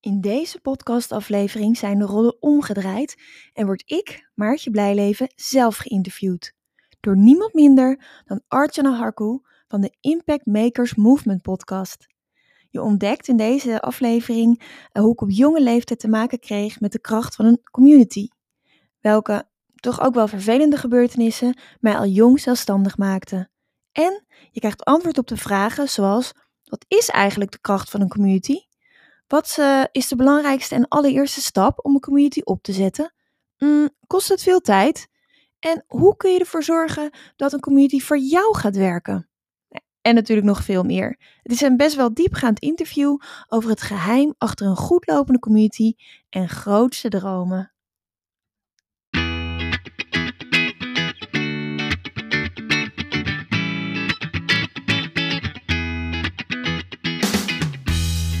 In deze podcastaflevering zijn de rollen omgedraaid en word ik, Maartje Blijleven, zelf geïnterviewd. Door niemand minder dan Archana Harku van de Impact Makers Movement podcast. Je ontdekt in deze aflevering eh, hoe ik op jonge leeftijd te maken kreeg met de kracht van een community. Welke toch ook wel vervelende gebeurtenissen mij al jong zelfstandig maakten. En je krijgt antwoord op de vragen zoals: wat is eigenlijk de kracht van een community? Wat uh, is de belangrijkste en allereerste stap om een community op te zetten? Mm, kost het veel tijd? En hoe kun je ervoor zorgen dat een community voor jou gaat werken? En natuurlijk nog veel meer. Het is een best wel diepgaand interview over het geheim achter een goedlopende community en grootste dromen.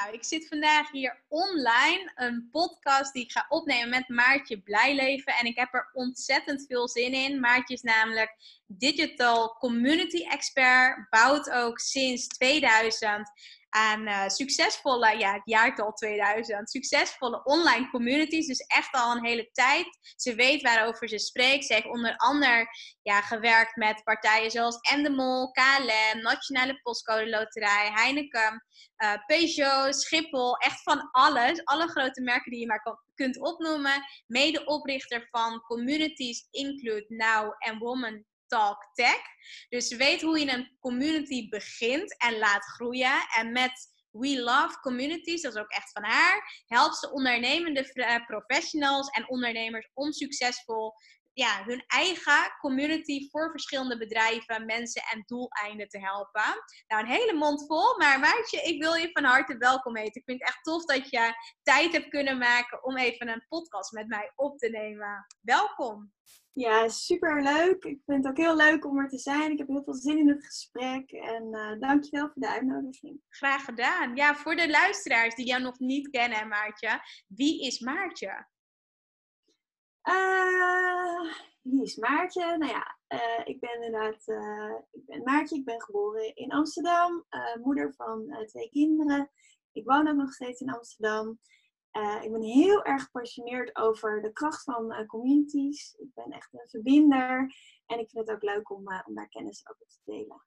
Nou, ik zit vandaag hier online een podcast die ik ga opnemen met Maartje Blijleven. En ik heb er ontzettend veel zin in. Maartje is namelijk digital community expert, bouwt ook sinds 2000 aan uh, succesvolle, ja, het jaartal 2000, succesvolle online communities. Dus echt al een hele tijd. Ze weet waarover ze spreekt. Ze heeft onder andere ja, gewerkt met partijen zoals Endemol, KLM, Nationale Postcode Loterij, Heineken, uh, Peugeot, Schiphol. Echt van alles. Alle grote merken die je maar kunt opnoemen. Medeoprichter van Communities Include Now en Woman Talk Tech. Dus weet hoe je een community begint en laat groeien. En met We Love Communities, dat is ook echt van haar, helpt ze ondernemende eh, professionals en ondernemers om succesvol ja, hun eigen community voor verschillende bedrijven, mensen en doeleinden te helpen. Nou, een hele mond vol, maar Maartje, ik wil je van harte welkom heten. Ik vind het echt tof dat je tijd hebt kunnen maken om even een podcast met mij op te nemen. Welkom! Ja, super leuk. Ik vind het ook heel leuk om er te zijn. Ik heb heel veel zin in het gesprek. En uh, dankjewel voor de uitnodiging. Graag gedaan. Ja, voor de luisteraars die jou nog niet kennen, Maartje. Wie is Maartje? Uh, wie is Maartje? Nou ja, uh, ik ben inderdaad ik ben Maartje. Ik ben geboren in Amsterdam. moeder van twee kinderen. Ik woon ook nog steeds in Amsterdam. Uh, ik ben heel erg gepassioneerd over de kracht van uh, communities. Ik ben echt een verbinder. En ik vind het ook leuk om, uh, om daar kennis over te delen.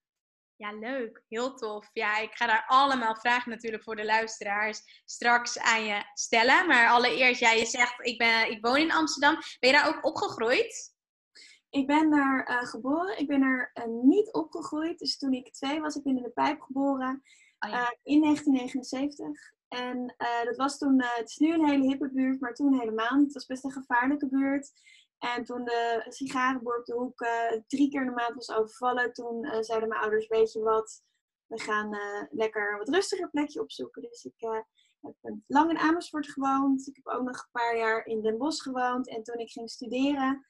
Ja, leuk. Heel tof. Ja, ik ga daar allemaal vragen natuurlijk voor de luisteraars straks aan je stellen. Maar allereerst, ja, je zegt, ik, ben, ik woon in Amsterdam. Ben je daar ook opgegroeid? Ik ben daar geboren. Ik ben er niet opgegroeid. Dus toen ik twee was, ik ben in de pijp geboren. Oh, ja. in 1979. En uh, dat was toen, uh, het is nu een hele hippe buurt, maar toen helemaal niet. Het was best een gevaarlijke buurt. En toen de sigarenboer op de hoek uh, drie keer in de maand was overvallen, toen zeiden mijn ouders, weet je wat, we gaan lekker een wat rustiger plekje opzoeken. Dus ik heb lang in Amersfoort gewoond. Ik heb ook nog een paar jaar in Den Bosch gewoond. En toen ik ging studeren,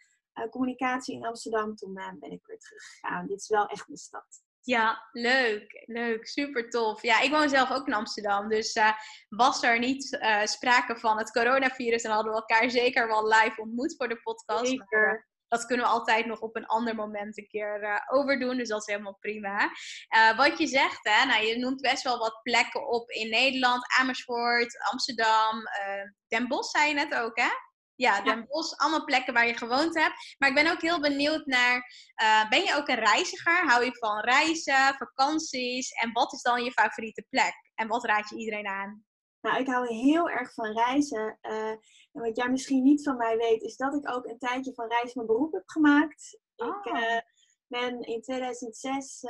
communicatie in Amsterdam, toen ben ik weer teruggegaan. Dit is wel echt mijn stad. Ja, leuk. Leuk. Super tof. Ja, ik woon zelf ook in Amsterdam. Dus uh, was er niet uh, sprake van het coronavirus. En hadden we elkaar zeker wel live ontmoet voor de podcast. Zeker. Maar, dat kunnen we altijd nog op een ander moment een keer uh, overdoen. Dus dat is helemaal prima. wat je zegt, hè, nou, je noemt best wel wat plekken op in Nederland. Amersfoort, Amsterdam, Den Bosch zei je net ook, hè? Ja, Den Bosch, allemaal plekken waar je gewoond hebt. Maar ik ben ook heel benieuwd naar, uh, ben je ook een reiziger? Hou je van reizen, vakanties? En wat is dan je favoriete plek? En wat raad je iedereen aan? Nou, ik hou heel erg van reizen. Uh, en wat jij misschien niet van mij weet, is dat ik ook een tijdje van reizen mijn beroep heb gemaakt. Ik uh, ben in 2006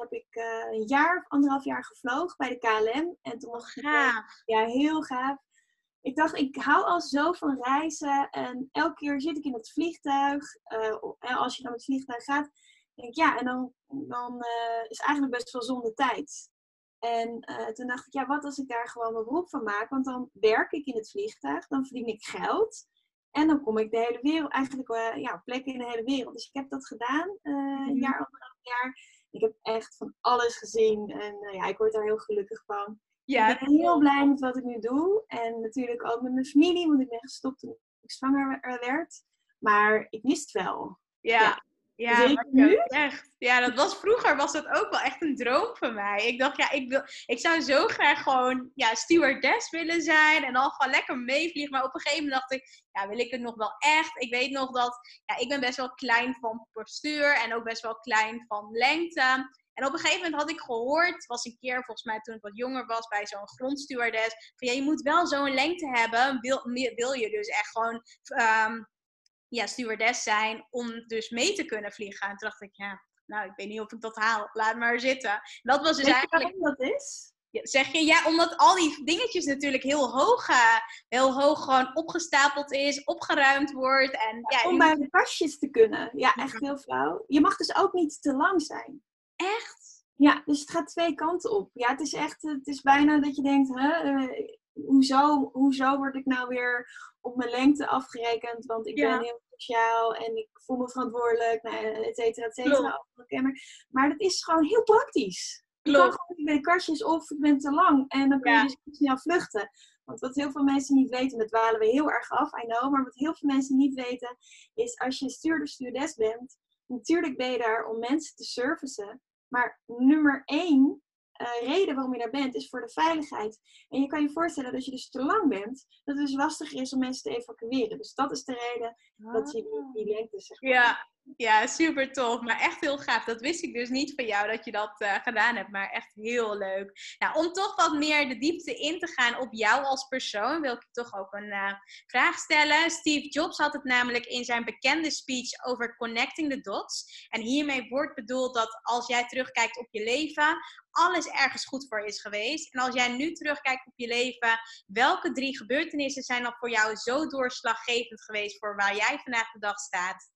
heb ik een jaar of anderhalf jaar gevlogen bij de KLM. En toen was ik ja, heel gaaf ik dacht, ik hou al zo van reizen. En elke keer zit ik in het vliegtuig. Uh, als je dan met het vliegtuig gaat. denk ik, ja, en dan, dan uh, is eigenlijk best wel zonde tijd. En uh, toen dacht ik, ja, wat als ik daar gewoon mijn beroep van maak? Want dan werk ik in het vliegtuig, dan verdien ik geld. En dan kom ik de hele wereld, eigenlijk ja, plekken in de hele wereld. Dus ik heb dat gedaan, een mhm. jaar, anderhalf jaar. Ik heb echt van alles gezien en ja, ik word daar heel gelukkig van. Ja, ik ben heel blij met wat ik nu doe. En natuurlijk ook met mijn familie, want ik ben gestopt toen ik zwanger werd. Maar ik mis het wel. Ja, ja, ja echt. Ja, dat was vroeger was dat ook wel echt een droom van mij. Ik dacht, ja, ik, wil, ik zou zo graag gewoon ja, stewardess willen zijn en dan gewoon lekker meevliegen. Maar op een gegeven moment dacht ik, ja, wil ik het nog wel echt? Ik weet nog dat, ja, ik ben best wel klein van postuur en ook best wel klein van lengte. En op een gegeven moment had ik gehoord, was een keer volgens mij toen ik wat jonger was bij zo'n grondstewardess, van ja, je moet wel zo'n lengte hebben, wil, wil je dus echt gewoon um, ja, stewardess zijn om dus mee te kunnen vliegen. En toen dacht ik, ja, nou, ik weet niet of ik dat haal, laat maar zitten. Dat was dus eigenlijk... Dat is? Zeg je, ja, omdat al die dingetjes natuurlijk heel hoog, uh, heel hoog gewoon opgestapeld is, opgeruimd wordt. En, ja, om bij de kastjes te kunnen. Ja, echt heel flauw. Je mag dus ook niet te lang zijn. Echt? Ja, dus het gaat twee kanten op. Ja, het is echt, het is bijna dat je denkt, hè, uh, hoezo, hoezo word ik nou weer op mijn lengte afgerekend? Want ik ben heel sociaal en ik voel me verantwoordelijk, nou, et cetera, et cetera. Maar dat is gewoon heel praktisch. Klopt. Je kan gewoon bij de kastjes of ik ben te lang en dan kun je dus snel vluchten. Want wat heel veel mensen niet weten, en dat dwalen we heel erg af, I know, maar wat heel veel mensen niet weten, is als je stuurder stewardess bent, natuurlijk ben je daar om mensen te servicen. Maar nummer één uh, reden waarom je daar bent, is voor de veiligheid. En je kan je voorstellen dat je dus te lang bent, dat het dus lastiger is om mensen te evacueren. Dus dat is de rede dat je die, die lengte zeg maar. Ja, ja, super tof. Maar echt heel gaaf. Dat wist ik dus niet van jou dat je dat uh, gedaan hebt. Maar echt heel leuk. Nou, om toch wat meer de diepte in te gaan op jou als persoon, wil ik toch ook een uh, vraag stellen. Steve Jobs had het namelijk in zijn bekende speech over connecting the dots. En hiermee wordt bedoeld dat als jij terugkijkt op je leven, alles ergens goed voor is geweest. En als jij nu terugkijkt op je leven, welke drie gebeurtenissen zijn dan voor jou zo doorslaggevend geweest voor waar jij vandaag de dag staat?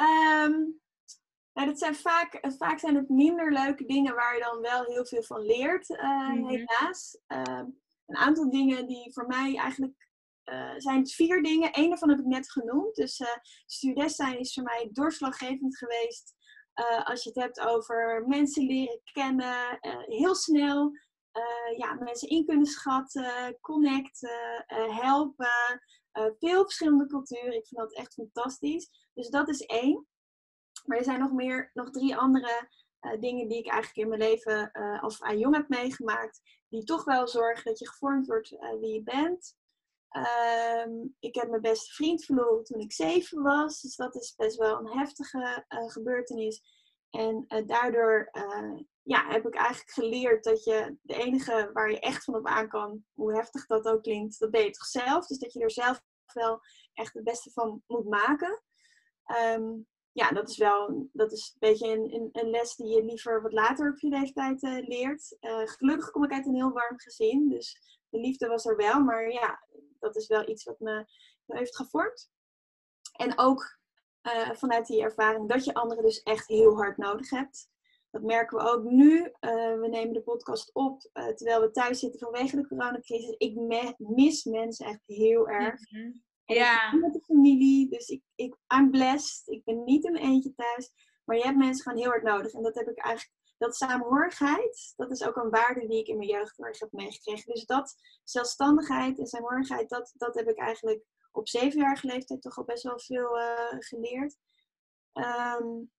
Um, nou, dat zijn vaak, vaak zijn het minder leuke dingen waar je dan wel heel veel van leert, uh, helaas. Uh, een aantal dingen die voor mij eigenlijk uh, zijn vier dingen. Eén daarvan heb ik net genoemd. Dus uh, zijn is voor mij doorslaggevend geweest. als je het hebt over mensen leren kennen, heel snel ja, mensen in kunnen schatten, connecten, helpen. veel verschillende culturen. Ik vind dat echt fantastisch. Dus dat is één. Maar er zijn nog meer, nog drie andere uh, dingen die ik eigenlijk in mijn leven uh, als vrij jong heb meegemaakt. Die toch wel zorgen dat je gevormd wordt uh, wie je bent. Um, ik heb mijn beste vriend verloren toen ik zeven was. Dus dat is best wel een heftige gebeurtenis. En daardoor ja, heb ik eigenlijk geleerd dat je de enige waar je echt van op aan kan, hoe heftig dat ook klinkt, dat ben je toch zelf. Dus dat je er zelf wel echt het beste van moet maken. Um, ja, dat is wel dat is een beetje een, een, les die je liever wat later op je leeftijd uh, leert. Uh, gelukkig kom ik uit een heel warm gezin, dus de liefde was er wel. Maar ja, dat is wel iets wat me, me heeft gevormd. En ook uh, vanuit die ervaring dat je anderen dus echt heel hard nodig hebt. Dat merken we ook nu. we nemen de podcast op terwijl we thuis zitten vanwege de coronacrisis. Ik mis mensen echt heel erg. Mm -hmm. Ja. met de familie, dus ik, ik, I'm blessed. Ik ben niet in mijn eentje thuis. Maar je hebt mensen gewoon heel hard nodig. En dat heb ik eigenlijk, dat saamhorigheid, dat is ook een waarde die ik in mijn jeugd heb meegekregen. Dus dat, zelfstandigheid en saamhorigheid, dat, dat heb ik eigenlijk op zevenjarige leeftijd toch al best wel veel uh, geleerd. Um,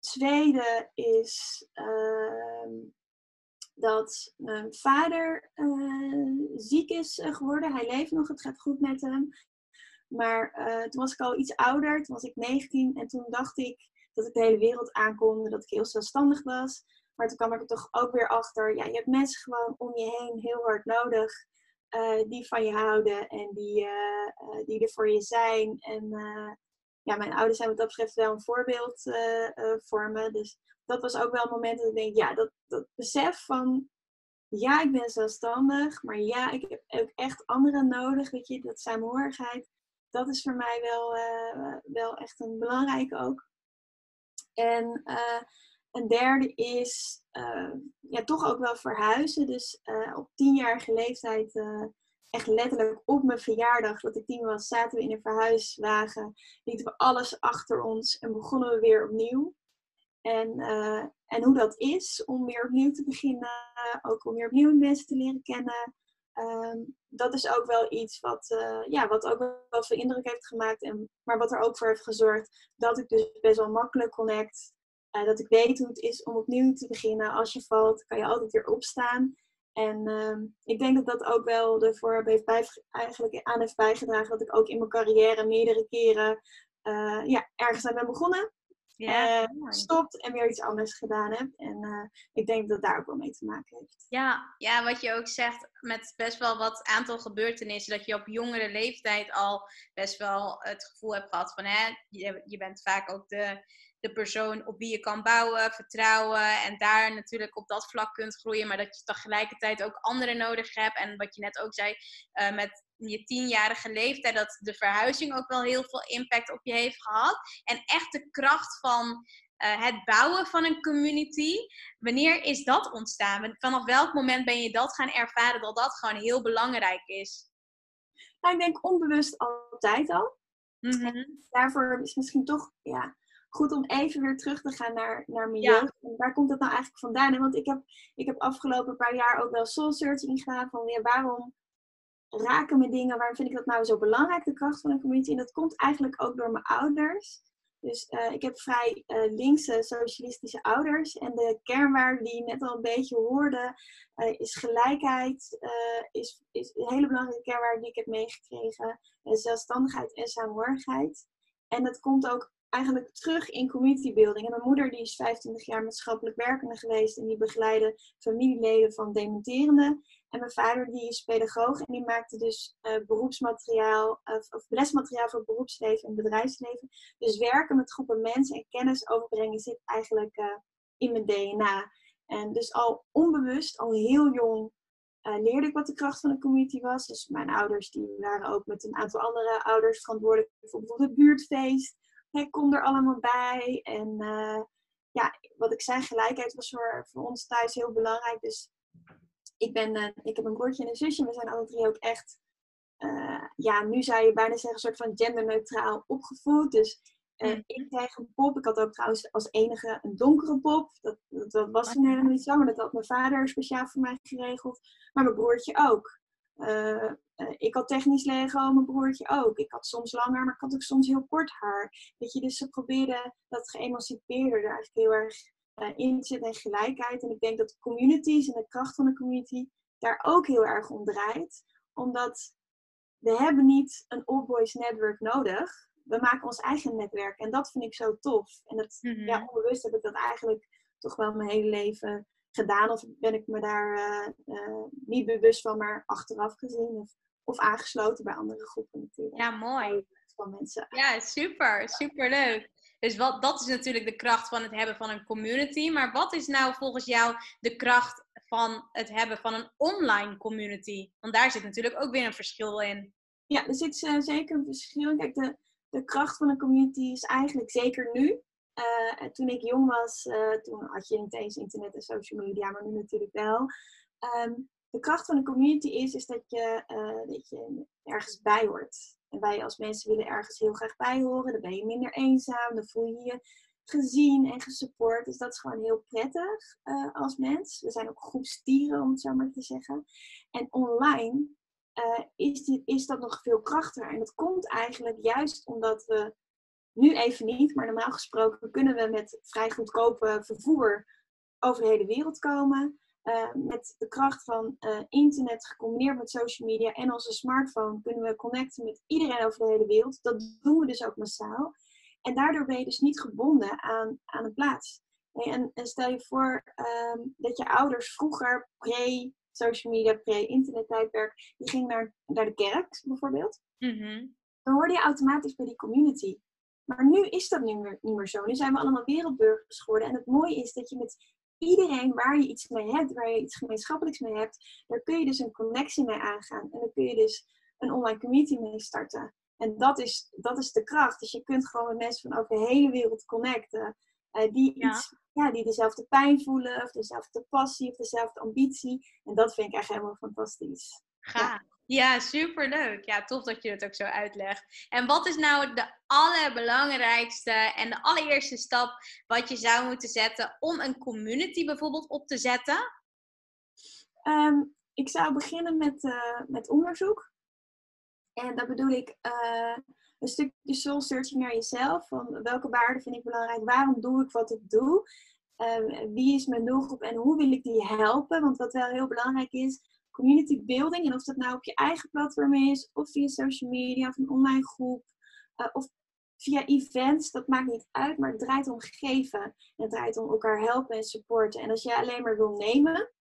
tweede is uh, dat mijn vader uh, ziek is eh, geworden. Hij leeft nog, het gaat goed met hem. Maar uh, toen was ik al iets ouder, toen was ik 19 en toen dacht ik dat ik de hele wereld aankonde, dat ik heel zelfstandig was. Maar toen kwam ik er toch ook weer achter, ja, je hebt mensen gewoon om je heen heel hard nodig. Uh, die van je houden en die, uh, die er voor je zijn. En ja, mijn ouders zijn wat dat betreft wel een voorbeeld voor me. Dus dat was ook wel een moment dat ik denk, ja, dat, dat besef van ja, ik ben zelfstandig, maar ja, ik heb ook echt anderen nodig, weet je, dat saamhorigheid dat is voor mij wel, uh, wel echt een belangrijke ook. En een derde is ja, toch ook wel verhuizen. Dus op tienjarige leeftijd echt letterlijk op mijn verjaardag, dat ik tien was, zaten we in een verhuiswagen, lieten we alles achter ons en begonnen we weer opnieuw. En, en hoe dat is om weer opnieuw te beginnen, ook om weer opnieuw mensen te leren kennen. Um, dat is ook wel iets wat, uh, ja, wat ook wel veel indruk heeft gemaakt. En, maar wat er ook voor heeft gezorgd dat ik dus best wel makkelijk connect. Uh, dat ik weet hoe het is om opnieuw te beginnen. Als je valt, kan je altijd weer opstaan. En uh, ik denk dat dat ook wel ervoor heeft bij, eigenlijk aan heeft bijgedragen dat ik ook in mijn carrière meerdere keren uh, ja, ergens aan ben begonnen. Ja, uh, stopt en weer iets anders gedaan heb. En uh, ik denk dat daar ook wel mee te maken heeft. Ja, ja, wat je ook zegt, met best wel wat aantal gebeurtenissen, dat je op jongere leeftijd al best wel het gevoel hebt gehad van, hè, je, je bent vaak ook de, de persoon op wie je kan bouwen, vertrouwen en daar natuurlijk op dat vlak kunt groeien, maar dat je tegelijkertijd ook anderen nodig hebt. En wat je net ook zei, uh, met je tienjarige leeftijd, dat de verhuizing ook wel heel veel impact op je heeft gehad. En echt de kracht van uh, het bouwen van een community, wanneer is dat ontstaan? Vanaf welk moment ben je dat gaan ervaren dat dat gewoon heel belangrijk is? Nou, ik denk onbewust altijd al. Mm -hmm. Daarvoor is misschien toch, ja, goed om even weer terug te gaan naar, naar mijn jeugd. Waar komt dat nou eigenlijk vandaan? Want ik heb, ik heb afgelopen paar jaar ook wel soul searching gedaan. Van ja, waarom raken me dingen? Waarom vind ik dat nou zo belangrijk, de kracht van een community? En dat komt eigenlijk ook door mijn ouders. Dus uh, ik heb vrij uh, linkse socialistische ouders. En de kernwaarde die net al een beetje hoorde, uh, is gelijkheid. is, is een hele belangrijke kernwaarde die ik heb meegekregen. zelfstandigheid en saamhorigheid. En dat komt ook eigenlijk terug in community building. En mijn moeder die is 25 jaar maatschappelijk werkende geweest en die begeleidde familieleden van dementerende. En mijn vader die is pedagoog en die maakte dus uh, beroepsmateriaal of, lesmateriaal voor beroepsleven en bedrijfsleven. Dus werken met groepen mensen en kennis overbrengen zit eigenlijk uh, in mijn DNA. En dus al onbewust, al heel jong, uh, leerde ik wat de kracht van de community was. Dus mijn ouders die waren ook met een aantal andere ouders verantwoordelijk voor bijvoorbeeld het buurtfeest ik kom er allemaal bij. En uh, ja, wat ik zei, gelijkheid was voor, voor ons thuis heel belangrijk. Dus ik, ben, uh, ik heb een broertje en een zusje. We zijn alle drie ook echt, uh, ja, nu zou je bijna zeggen, een soort van genderneutraal opgevoed. Dus mm. ik kreeg een pop. Ik had ook trouwens als enige een donkere pop. Dat, dat, dat was toen helemaal niet zo, maar dat had mijn vader speciaal voor mij geregeld. Maar mijn broertje ook. Uh, uh, ik had technisch Lego, mijn broertje ook. Ik had soms langer, maar ik had ook soms heel kort haar. Weet je, dus ze probeerden dat geëmancipeerde er eigenlijk heel erg uh, in zit en gelijkheid. En ik denk dat de communities en de kracht van de community daar ook heel erg om draait. Omdat we hebben niet een all boys network nodig. We maken ons eigen netwerk. En dat vind ik zo tof. En dat, mm -hmm. ja, onbewust heb ik dat eigenlijk toch wel mijn hele leven gedaan. Of ben ik me daar uh, uh, niet bewust van, maar achteraf gezien. Of, of aangesloten bij andere groepen natuurlijk. Ja, mooi. Van mensen. Ja, super. Super leuk. Dus wat, dat is natuurlijk de kracht van het hebben van een community. Maar wat is nou volgens jou de kracht van het hebben van een online community? Want daar zit natuurlijk ook weer een verschil in. Ja, er zit uh, zeker een verschil. Kijk, de, de kracht van een community is eigenlijk zeker nu. Uh, toen ik jong was, uh, toen had je niet eens internet en social media, maar nu natuurlijk wel. Um, de kracht van een community is, is dat, je, uh, dat je ergens bij hoort. En wij als mensen willen ergens heel graag bij horen. Dan ben je minder eenzaam, dan voel je je gezien en gesupport. Dus dat is gewoon heel prettig als mens. We zijn ook groepstieren, om het zo maar te zeggen. En online is, die, is dat nog veel krachtiger. En dat komt eigenlijk juist omdat we nu even niet, maar normaal gesproken kunnen we met vrij goedkope vervoer over de hele wereld komen. Uh, met de kracht van uh, internet gecombineerd met social media en onze smartphone kunnen we connecten met iedereen over de hele wereld. Dat doen we dus ook massaal. En daardoor ben je dus niet gebonden aan, aan een plaats. En, en stel je voor um, dat je ouders vroeger pre-social media, pre-internet tijdperk, die gingen naar, naar de kerk bijvoorbeeld. Mm -hmm. Dan hoorde je automatisch bij die community. Maar nu is dat niet meer, niet meer zo. Nu zijn we allemaal wereldburgers geworden. En het mooie is dat je met iedereen waar je iets mee hebt, waar je iets gemeenschappelijks mee hebt, daar kun je dus een connectie mee aangaan. En dan kun je dus een online community mee starten. En dat is, dat is de kracht. Dus je kunt gewoon met mensen van over de hele wereld connecten. uh, die, Iets, ja, die dezelfde pijn voelen, of dezelfde passie, of dezelfde ambitie. En dat vind ik echt helemaal fantastisch. Ga. Ja, superleuk. Ja, tof dat je het ook zo uitlegt. En wat is nou de allerbelangrijkste en de allereerste stap wat je zou moeten zetten om een community bijvoorbeeld op te zetten? Ehm, ik zou beginnen met, uh, met onderzoek. En dat bedoel ik uh, een stukje soul searching naar jezelf. Van welke waarden vind ik belangrijk? Waarom doe ik wat ik doe? Um, wie is mijn doelgroep en hoe wil ik die helpen? Want wat wel heel belangrijk is, community building. En of dat nou op je eigen platform is, of via social media, of een online groep, uh, of via events, dat maakt niet uit, maar het draait om geven. En het draait om elkaar helpen en supporten. En als jij alleen maar wil nemen,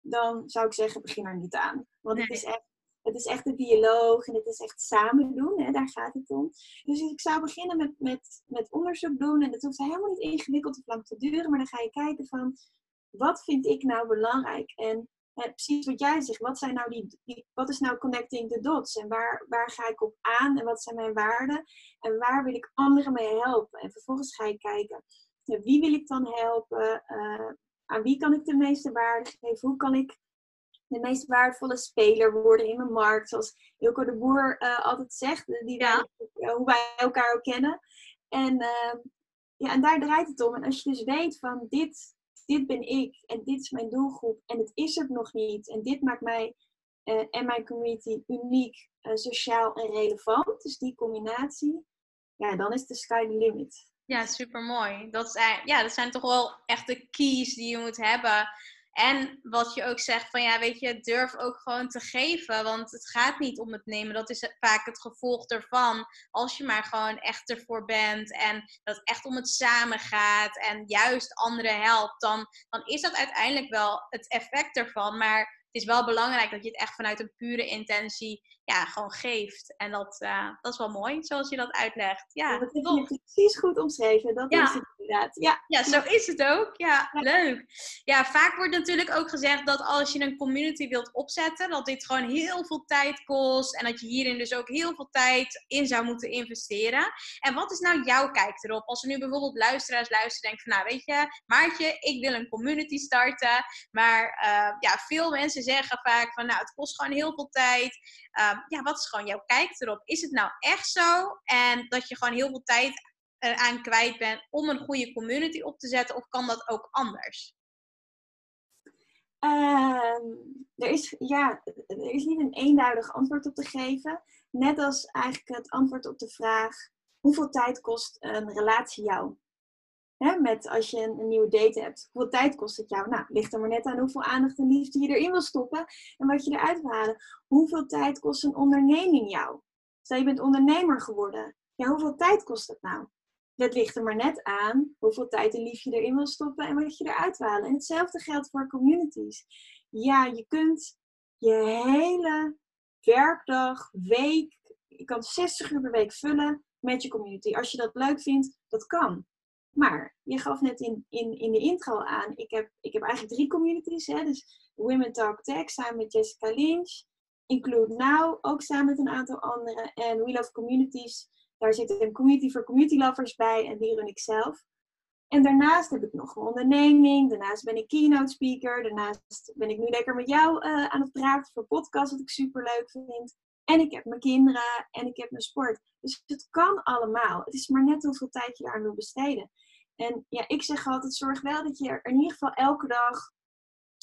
dan zou ik zeggen, begin er niet aan. Want het is echt het is echt een dialoog en het is echt samen doen, hè, daar gaat het om. Dus ik zou beginnen met, met, met onderzoek doen en dat hoeft helemaal niet ingewikkeld of lang te duren, maar dan ga je kijken van, wat vind ik nou belangrijk? En precies wat jij zegt, wat, zijn nou die, die, wat is nou connecting the dots? En waar, waar ga ik op aan? En wat zijn mijn waarden? En waar wil ik anderen mee helpen? En vervolgens ga je kijken, wie wil ik dan helpen? Uh, aan wie kan ik de meeste waarde geven? Hoe kan ik de meest waardevolle speler worden in mijn markt? Zoals Ilko de Boer uh, altijd zegt, die ja. wij, hoe wij elkaar ook kennen. En, uh, ja, en daar draait het om. En als je dus weet van dit dit ben ik en dit is mijn doelgroep en het is het nog niet. En dit maakt mij uh, en mijn community uniek, uh, sociaal en relevant. Dus die combinatie, ja, dan is de sky the limit. Ja, super mooi. Dat, is, ja, dat zijn toch wel echt de keys die je moet hebben en wat je ook zegt van ja, weet je, durf ook gewoon te geven. Want het gaat niet om het nemen. Dat is vaak het gevolg ervan. Als je maar gewoon echt ervoor bent. En dat het echt om het samen gaat. En juist anderen helpt. Dan, dan is dat uiteindelijk wel het effect ervan. Maar het is wel belangrijk dat je het echt vanuit een pure intentie ja, gewoon geeft. En dat, uh, dat is wel mooi, zoals je dat uitlegt. Ja, dat heb je precies goed omschreven. Dat ja. is het inderdaad. Ja. ja, zo is het ook. Ja, leuk. Ja, vaak wordt natuurlijk ook gezegd dat als je een community wilt opzetten, dat dit gewoon heel veel tijd kost. En dat je hierin dus ook heel veel tijd in zou moeten investeren. En wat is nou jouw kijk erop? Als er nu bijvoorbeeld luisteraars luisteren denken van, nou weet je, Maartje, ik wil een community starten. Maar uh, ja, veel mensen zeggen vaak van, nou het kost gewoon heel veel tijd. Uh, ja, wat is gewoon jouw kijk erop? Is het nou echt zo? En dat je gewoon heel veel tijd aan kwijt bent om een goede community op te zetten? Of kan dat ook anders? Uh, er, is, ja, er is niet een eenduidig antwoord op te geven. Net als eigenlijk het antwoord op de vraag: hoeveel tijd kost een relatie jou? Met als je een, nieuwe date hebt. Hoeveel tijd kost het jou? Nou, ligt er maar net aan hoeveel aandacht en liefde je erin wil stoppen en wat je eruit wil halen. Hoeveel tijd kost een onderneming jou? Stel je bent ondernemer geworden. Ja, hoeveel tijd kost het nou? Dat ligt er maar net aan hoeveel tijd en liefde je erin wil stoppen en wat je eruit wil halen. En hetzelfde geldt voor communities. Ja, je kunt je hele werkdag, week, je kan 60 uur per week vullen met je community. Als je dat leuk vindt, dat kan. Maar je gaf net in, in, in de intro aan, ik heb, ik heb eigenlijk drie communities. Hè? Dus Women Talk Tech samen met Jessica Lynch. Include Now, ook samen met een aantal anderen. En We Love Communities, daar zit een community voor community lovers bij en die run ik zelf. En daarnaast heb ik nog een onderneming. Daarnaast ben ik keynote speaker. Daarnaast ben ik nu lekker met jou uh, aan het praten voor podcast, wat ik super leuk vind. En ik heb mijn kinderen en ik heb mijn sport. Dus het kan allemaal. Het is maar net hoeveel tijd je daar wil besteden. En ja, ik zeg altijd, zorg wel dat je er in ieder geval elke dag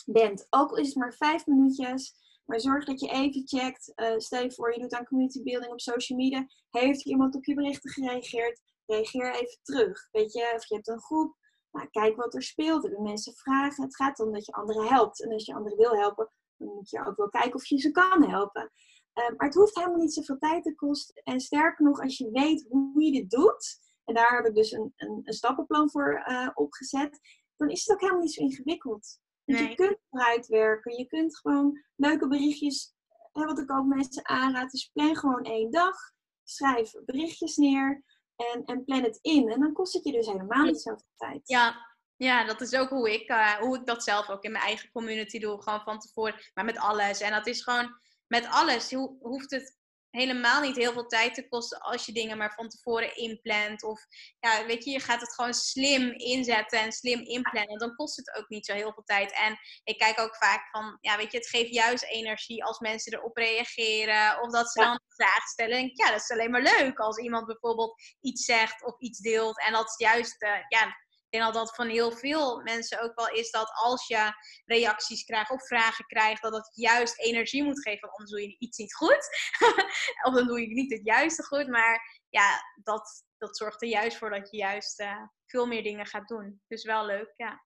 bent. Ook al is het maar vijf minuutjes. Maar zorg dat je even checkt. Uh, stel je voor, je doet aan community building op social media. Heeft iemand op je berichten gereageerd? Reageer even terug. Weet je, of je hebt een groep. Nou, kijk wat er speelt. Hebben mensen vragen? Het gaat om dat je anderen helpt. En als je anderen wil helpen, dan moet je ook wel kijken of je ze kan helpen. Uh, maar het hoeft helemaal niet zoveel tijd te kosten. En sterker nog, als je weet hoe je dit doet, en daar heb ik dus een, een, een stappenplan voor uh, opgezet, dan is het ook helemaal niet zo ingewikkeld. Je kunt eruit werken, je kunt gewoon leuke berichtjes, hè, wat ik ook mensen aanraad, dus plan gewoon één dag, schrijf berichtjes neer en, en plan het in. En dan kost het je dus helemaal niet zoveel tijd. Ja, ja, dat is ook hoe ik, uh, hoe ik dat zelf ook in mijn eigen community doe. Gewoon van tevoren, maar met alles. En dat is gewoon met alles. hoeft het helemaal niet heel veel tijd te kosten als je dingen maar van tevoren inplant. Of ja, weet je, je gaat het gewoon slim inzetten en slim inplannen. Dan kost het ook niet zo heel veel tijd. En ik kijk ook vaak van, ja, weet je, het geeft juist energie als mensen erop reageren. Of dat ze dan een vraag stellen. En ja, dat is alleen maar leuk als iemand bijvoorbeeld iets zegt of iets deelt. En dat is juist, uh, ja, denk dat dat van heel veel mensen ook wel is dat als je reacties krijgt of vragen krijgt, dat dat juist energie moet geven. Anders doe je iets niet goed. of dan doe je niet het juiste goed. Maar ja, dat, dat zorgt er juist voor dat je juist uh, veel meer dingen gaat doen. Dus wel leuk, ja.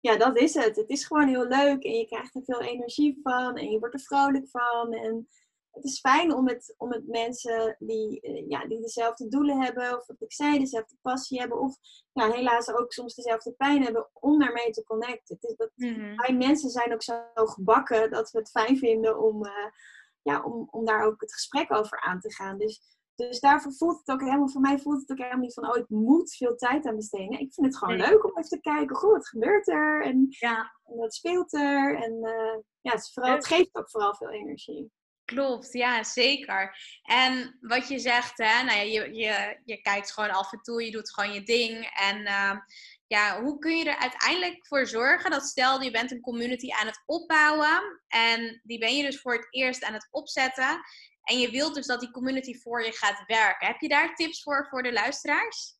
Ja, dat is het. Het is gewoon heel leuk en je krijgt er veel energie van en je wordt er vrolijk van. En het is fijn om met, om met mensen die, uh, ja, die dezelfde doelen hebben, of wat ik zei, dezelfde passie hebben, of ja, helaas ook soms dezelfde pijn hebben, om daarmee te connecten. Het is dat, Mhm. Wij mensen zijn ook zo gebakken dat we het fijn vinden om, eh, ja, om, om daar ook het gesprek over aan te gaan. Dus, dus daarvoor voelt het ook helemaal, voor mij voelt het ook helemaal niet van, oh, ik moet veel tijd aan besteden. Ik vind het gewoon Nee. leuk om even te kijken, goh, wat gebeurt er? En, Ja, en wat speelt er? En eh, ja, het, vooral, het geeft ook vooral veel energie. Klopt, ja, zeker. En wat je zegt, hè, nou ja, je, je, je kijkt gewoon af en toe, je doet gewoon je ding. En ehm, ja, hoe kun je er uiteindelijk voor zorgen dat stel je bent een community aan het opbouwen en die ben je dus voor het eerst aan het opzetten en je wilt dus dat die community voor je gaat werken. Heb je daar tips voor voor de luisteraars?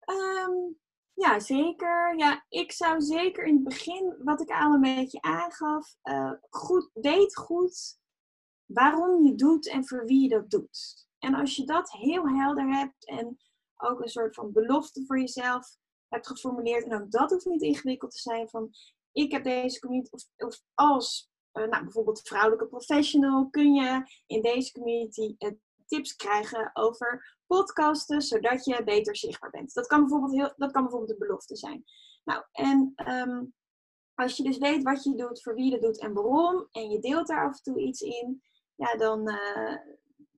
Ehm, ja, zeker. Ja, ik zou zeker in het begin, wat ik al een beetje aangaf, eh, goed, weet goed waarom je doet en voor wie je dat doet. En als je dat heel helder hebt en ook een soort van belofte voor jezelf hebt geformuleerd, en ook dat hoeft niet ingewikkeld te zijn, van ik heb deze community, of, als eh, nou, bijvoorbeeld vrouwelijke professional, kun je in deze community eh, tips krijgen over podcasten, zodat je beter zichtbaar bent. Dat kan bijvoorbeeld, heel, dat kan bijvoorbeeld een belofte zijn. Nou, en ehm, als je dus weet wat je doet, voor wie je het doet en waarom, en je deelt daar af en toe iets in, ja, dan, eh,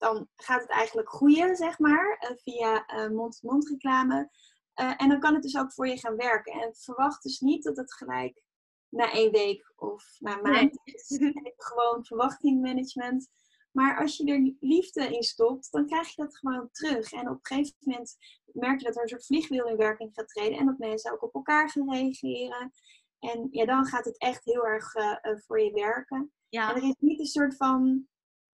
dan gaat het eigenlijk groeien, zeg maar, eh, via eh, mond-to-mond reclame. Eh, en dan kan het dus ook voor je gaan werken. En verwacht dus niet dat het gelijk na één week of na een maand is. Gewoon verwachtingmanagement. Maar als je er liefde in stopt, dan krijg je dat gewoon terug. En op een gegeven moment merk je dat er een soort vliegwiel in werking gaat treden. En dat mensen ook op elkaar gaan reageren. En ja, dan gaat het echt heel erg eh, eh, voor je werken. En Ja, er is niet een soort van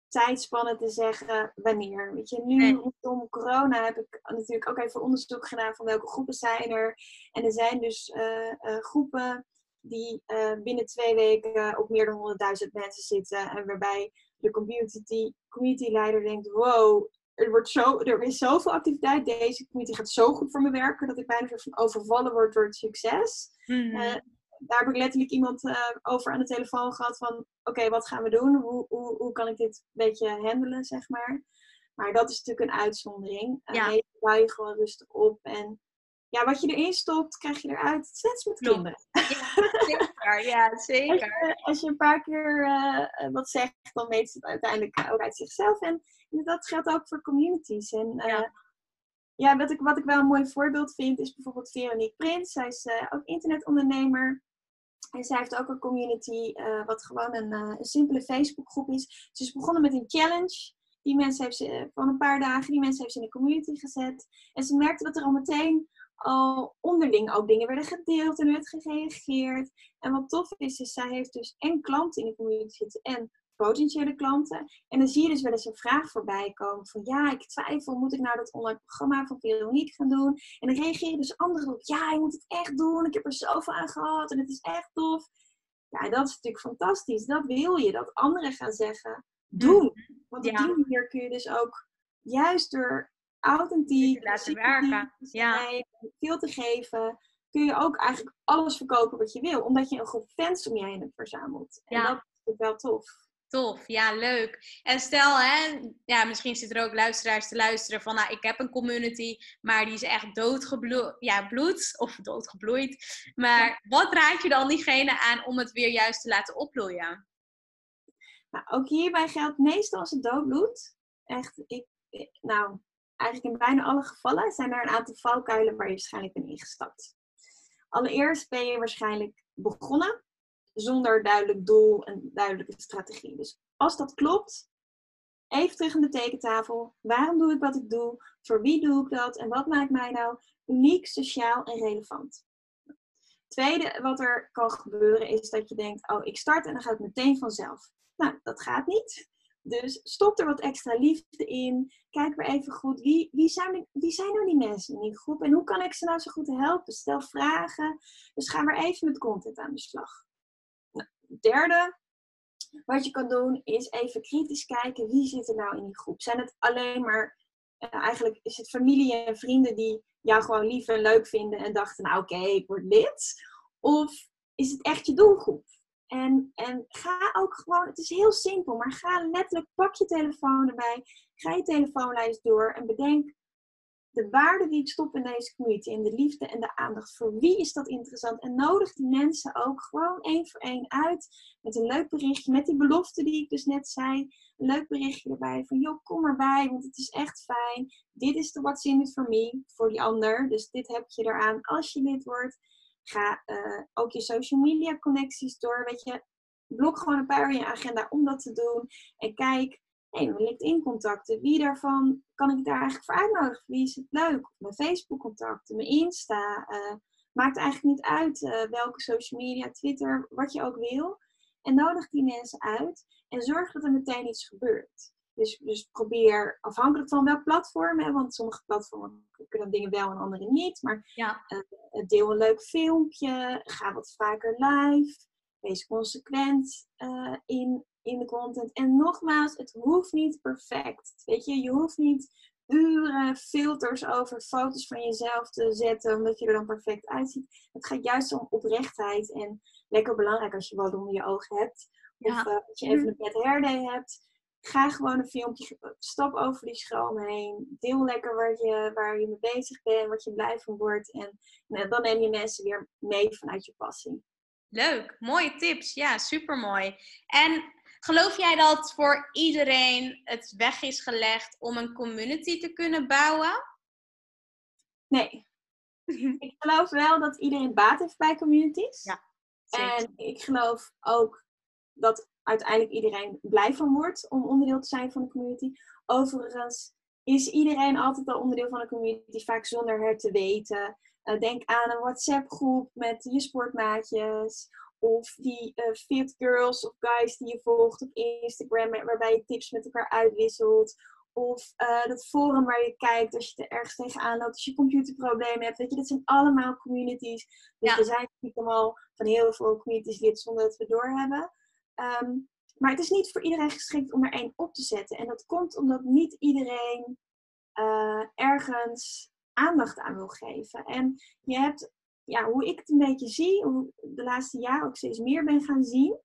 tijdspannen te zeggen wanneer. Weet je, nu Nee. rondom corona heb ik natuurlijk ook even onderzoek gedaan van welke groepen zijn er. En er zijn dus eh, groepen die binnen twee weken op meer dan 100.000 mensen zitten. En waarbij de community, community leider denkt, wow, er, wordt zo, er is zoveel activiteit. Deze community gaat zo goed voor me werken dat ik bijna van overvallen word door het succes. Mhm. Eh, daar heb ik letterlijk iemand eh, over aan de telefoon gehad van... Oké, wat gaan we doen? Hoe, hoe, hoe kan ik dit een beetje handelen, zeg maar? Maar dat is natuurlijk een uitzondering. Uh, Ja. meestal bouw je gewoon rustig op. En ja, wat je erin stopt, krijg je eruit. Net met Klopt. kinderen. Zeker, ja, Als zeker. je, als je een paar keer eh, eh, wat zegt, dan weet ze het uiteindelijk ook uit zichzelf. En dat geldt ook voor communities. En eh, Ja. ja, wat, ik, wat ik wel een mooi voorbeeld vind, is bijvoorbeeld Veronique Prins. Zij is eh, ook internetondernemer. En zij heeft ook een community, eh, wat gewoon een, eh, een simpele Facebookgroep is. Ze is begonnen met een challenge. Die mensen heeft ze eh, van een paar dagen, die mensen heeft ze in de community gezet. En ze merkte dat er al meteen al onderling ook dingen werden gedeeld en werd gereageerd. En wat tof is, is zij heeft dus en klanten in de community zitten en potentiële klanten. En dan zie je dus wel eens een vraag voorbij komen van ja, ik twijfel, moet ik nou dat online programma van Veronique gaan doen? En dan reageren dus anderen op, ja, je moet het echt doen, ik heb er zoveel aan gehad en het is echt tof. Ja, dat is natuurlijk fantastisch. Dat wil je, dat anderen gaan zeggen, doen. Want op Ja. die manier kun je dus ook juist door authentiek, Laten sympathiek werken, te ja. veel te geven, kun je ook eigenlijk alles verkopen wat je wil. Omdat je een groep fans om je heen hebt verzameld. En Ja. dat is wel tof. Tof, ja, leuk. En stel, hè, ja, misschien zitten er ook luisteraars te luisteren van, nou, ik heb een community, maar die is echt doodgebloed, ja, bloed, of doodgebloeid. Maar wat raad je dan diegene aan om het weer juist te laten opbloeien? Maar ook hierbij geldt meestal als het doodbloedt. Echt, ik, ik- nou, eigenlijk in bijna alle gevallen zijn er een aantal valkuilen waar je waarschijnlijk bent ingestapt. Allereerst ben je waarschijnlijk begonnen zonder duidelijk doel en duidelijke strategie. Dus als dat klopt, even terug aan de tekentafel. Waarom doe ik wat ik doe? Voor wie doe ik dat? En wat maakt mij nou uniek, sociaal en relevant? Tweede wat er kan gebeuren is dat je denkt, oh ik start en dan gaat het meteen vanzelf. Nou, dat gaat niet. Dus stop er wat extra liefde in. Kijk weer even goed, wie, wie, zijn, wie zijn nou die mensen in die groep? En hoe kan ik ze nou zo goed helpen? Stel vragen. Dus ga maar even met content aan de slag. Nou, derde, wat je kan doen, is even kritisch kijken wie zit er nou in die groep. Zijn het alleen maar, uh, eigenlijk is het familie en vrienden die jou gewoon lief en leuk vinden en dachten, nou oké, ik word lid. Of is het echt je doelgroep? En, en ga ook gewoon, het is heel simpel, maar ga letterlijk, pak je telefoon erbij, ga je telefoonlijst door en bedenk de waarde die ik stop in deze community en de liefde en de aandacht. Voor wie is dat interessant? En nodig die mensen ook gewoon één voor één uit met een leuk berichtje, met die belofte die ik dus net zei. Een leuk berichtje erbij van, joh, kom erbij, want het is echt fijn. Dit is de what's in it for me, voor die ander. Dus dit heb je eraan als je lid wordt. Ga uh, ook je social media connecties door. Weet je, blok gewoon een paar in je agenda om dat te doen. En kijk, hey, mijn LinkedIn contacten. Wie daarvan kan ik daar eigenlijk voor uitnodigen? Wie is het leuk? Mijn Facebook contacten, mijn Insta. Uh, maakt eigenlijk niet uit uh, welke social media, Twitter, wat je ook wil. En nodig die mensen uit. En zorg dat er meteen iets gebeurt. Dus, dus probeer, afhankelijk van welk platform, hè, want sommige platformen kunnen dingen wel en andere niet. Maar ja. uh, deel een leuk filmpje, ga wat vaker live, wees consequent uh, in, in de content. En nogmaals, het hoeft niet perfect. Weet je, je hoeft niet uren filters over foto's van jezelf te zetten, omdat je er dan perfect uitziet. Het gaat juist om oprechtheid en lekker belangrijk als je wat onder je ogen hebt. Of uh, als je even een bad hair day hebt Ga gewoon een filmpje, stap over die schroom heen. Deel lekker waar je, waar je mee bezig bent, wat je blij van wordt. En nou, dan neem je mensen weer mee vanuit je passie. Leuk, mooie tips. Ja, supermooi. En geloof jij dat voor iedereen het weg is gelegd om een community te kunnen bouwen? Nee. ik geloof wel dat iedereen baat heeft bij communities. Ja, En ik geloof ook dat uiteindelijk iedereen blij van wordt om onderdeel te zijn van de community. Overigens is iedereen altijd al onderdeel van een community, vaak zonder het te weten. Uh, denk aan een WhatsApp-groep met je sportmaatjes. Of die uh, fit girls of guys die je volgt op Instagram, waarbij je tips met elkaar uitwisselt. Of uh, dat forum waar je kijkt als je er ergens tegenaan loopt, als je computerproblemen hebt. Weet je, dat zijn allemaal communities. Dus ja. we zijn natuurlijk al van heel veel communities lid zonder dat we doorhebben. Um, maar het is niet voor iedereen geschikt om er één op te zetten. En dat komt omdat niet iedereen uh, ergens aandacht aan wil geven. En je hebt, ja, hoe ik het een beetje zie, hoe de laatste jaren ook steeds meer ben gaan zien,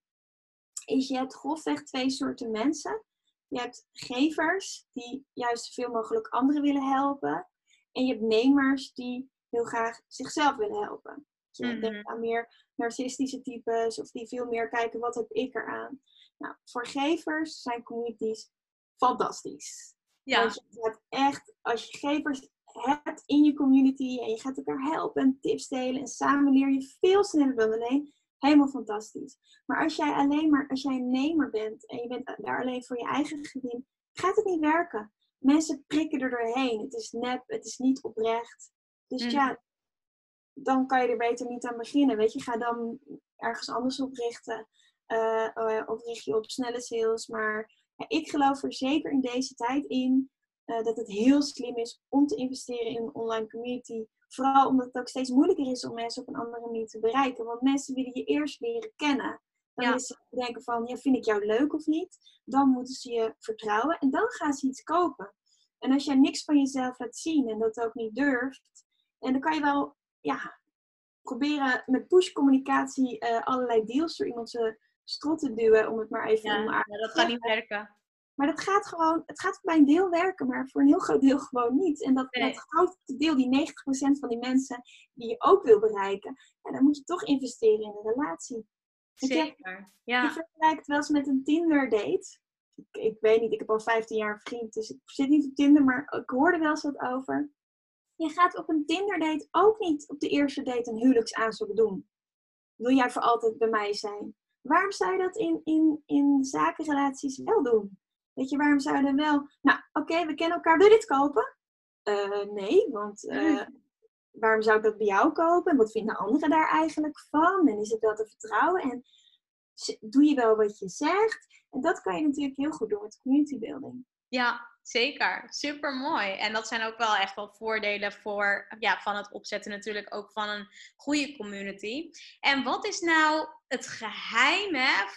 is je hebt grofweg twee soorten mensen. Je hebt gevers die juist zoveel mogelijk anderen willen helpen. En je hebt nemers die heel graag zichzelf willen helpen. Je mm -hmm. denkt aan meer narcistische types of die veel meer kijken wat heb ik eraan. Nou, voor gevers zijn communities fantastisch. Ja. Want je gaat echt, als je gevers hebt in je community en je gaat elkaar helpen en tips delen en samen leer je veel sneller dan alleen. Helemaal fantastisch. Maar als jij alleen maar, als jij een nemer bent en je bent daar alleen voor je eigen gewin, gaat het niet werken. Mensen prikken er doorheen. Het is nep, het is niet oprecht. Dus mm. ja, dan kan je er beter niet aan beginnen. Weet je, ga dan ergens anders op richten. Uh, of richt je op snelle sales. Maar ja, ik geloof er zeker in deze tijd in uh, dat het heel slim is om te investeren in een online community. Vooral omdat het ook steeds moeilijker is om mensen op een andere manier te bereiken. Want mensen willen je eerst leren kennen. Dan ja. ze denken van, ja, vind ik jou leuk of niet? Dan moeten ze je vertrouwen en dan gaan ze iets kopen. En als jij niks van jezelf laat zien en dat ook niet durft, en dan kan je wel ja, proberen met push-communicatie uh, allerlei deals door iemand zijn strot te duwen, om het maar even ja, ja, dat gaat niet werken. Maar dat gaat gewoon, het gaat bij een deel werken, maar voor een heel groot deel gewoon niet. En dat, nee. dat grote deel, die 90% van die mensen die je ook wil bereiken, ja, dan moet je toch investeren in een relatie. Zeker, ja. Je vergelijkt wel eens met een Tinder date. Ik, ik, weet niet, ik heb al 15 jaar een vriend, dus ik zit niet op Tinder, maar ik hoorde wel eens wat over. Je gaat op een Tinder date ook niet op de eerste date een huwelijksaanzoek doen. Wil jij voor altijd bij mij zijn? Waarom zou je dat in, in, in zakenrelaties wel doen? Weet je, waarom zouden we wel... Nou, oké, we kennen elkaar. Wil je dit kopen? Uh, nee, want uh, waarom zou ik dat bij jou kopen? En wat vindt de andere daar eigenlijk van? En is het wel te vertrouwen? En doe je wel wat je zegt? En dat kan je natuurlijk heel goed doen met community building. Ja, zeker. Super mooi. En dat zijn ook wel echt wel voordelen voor, ja, van het opzetten natuurlijk ook van een goede community. En wat is nou het geheim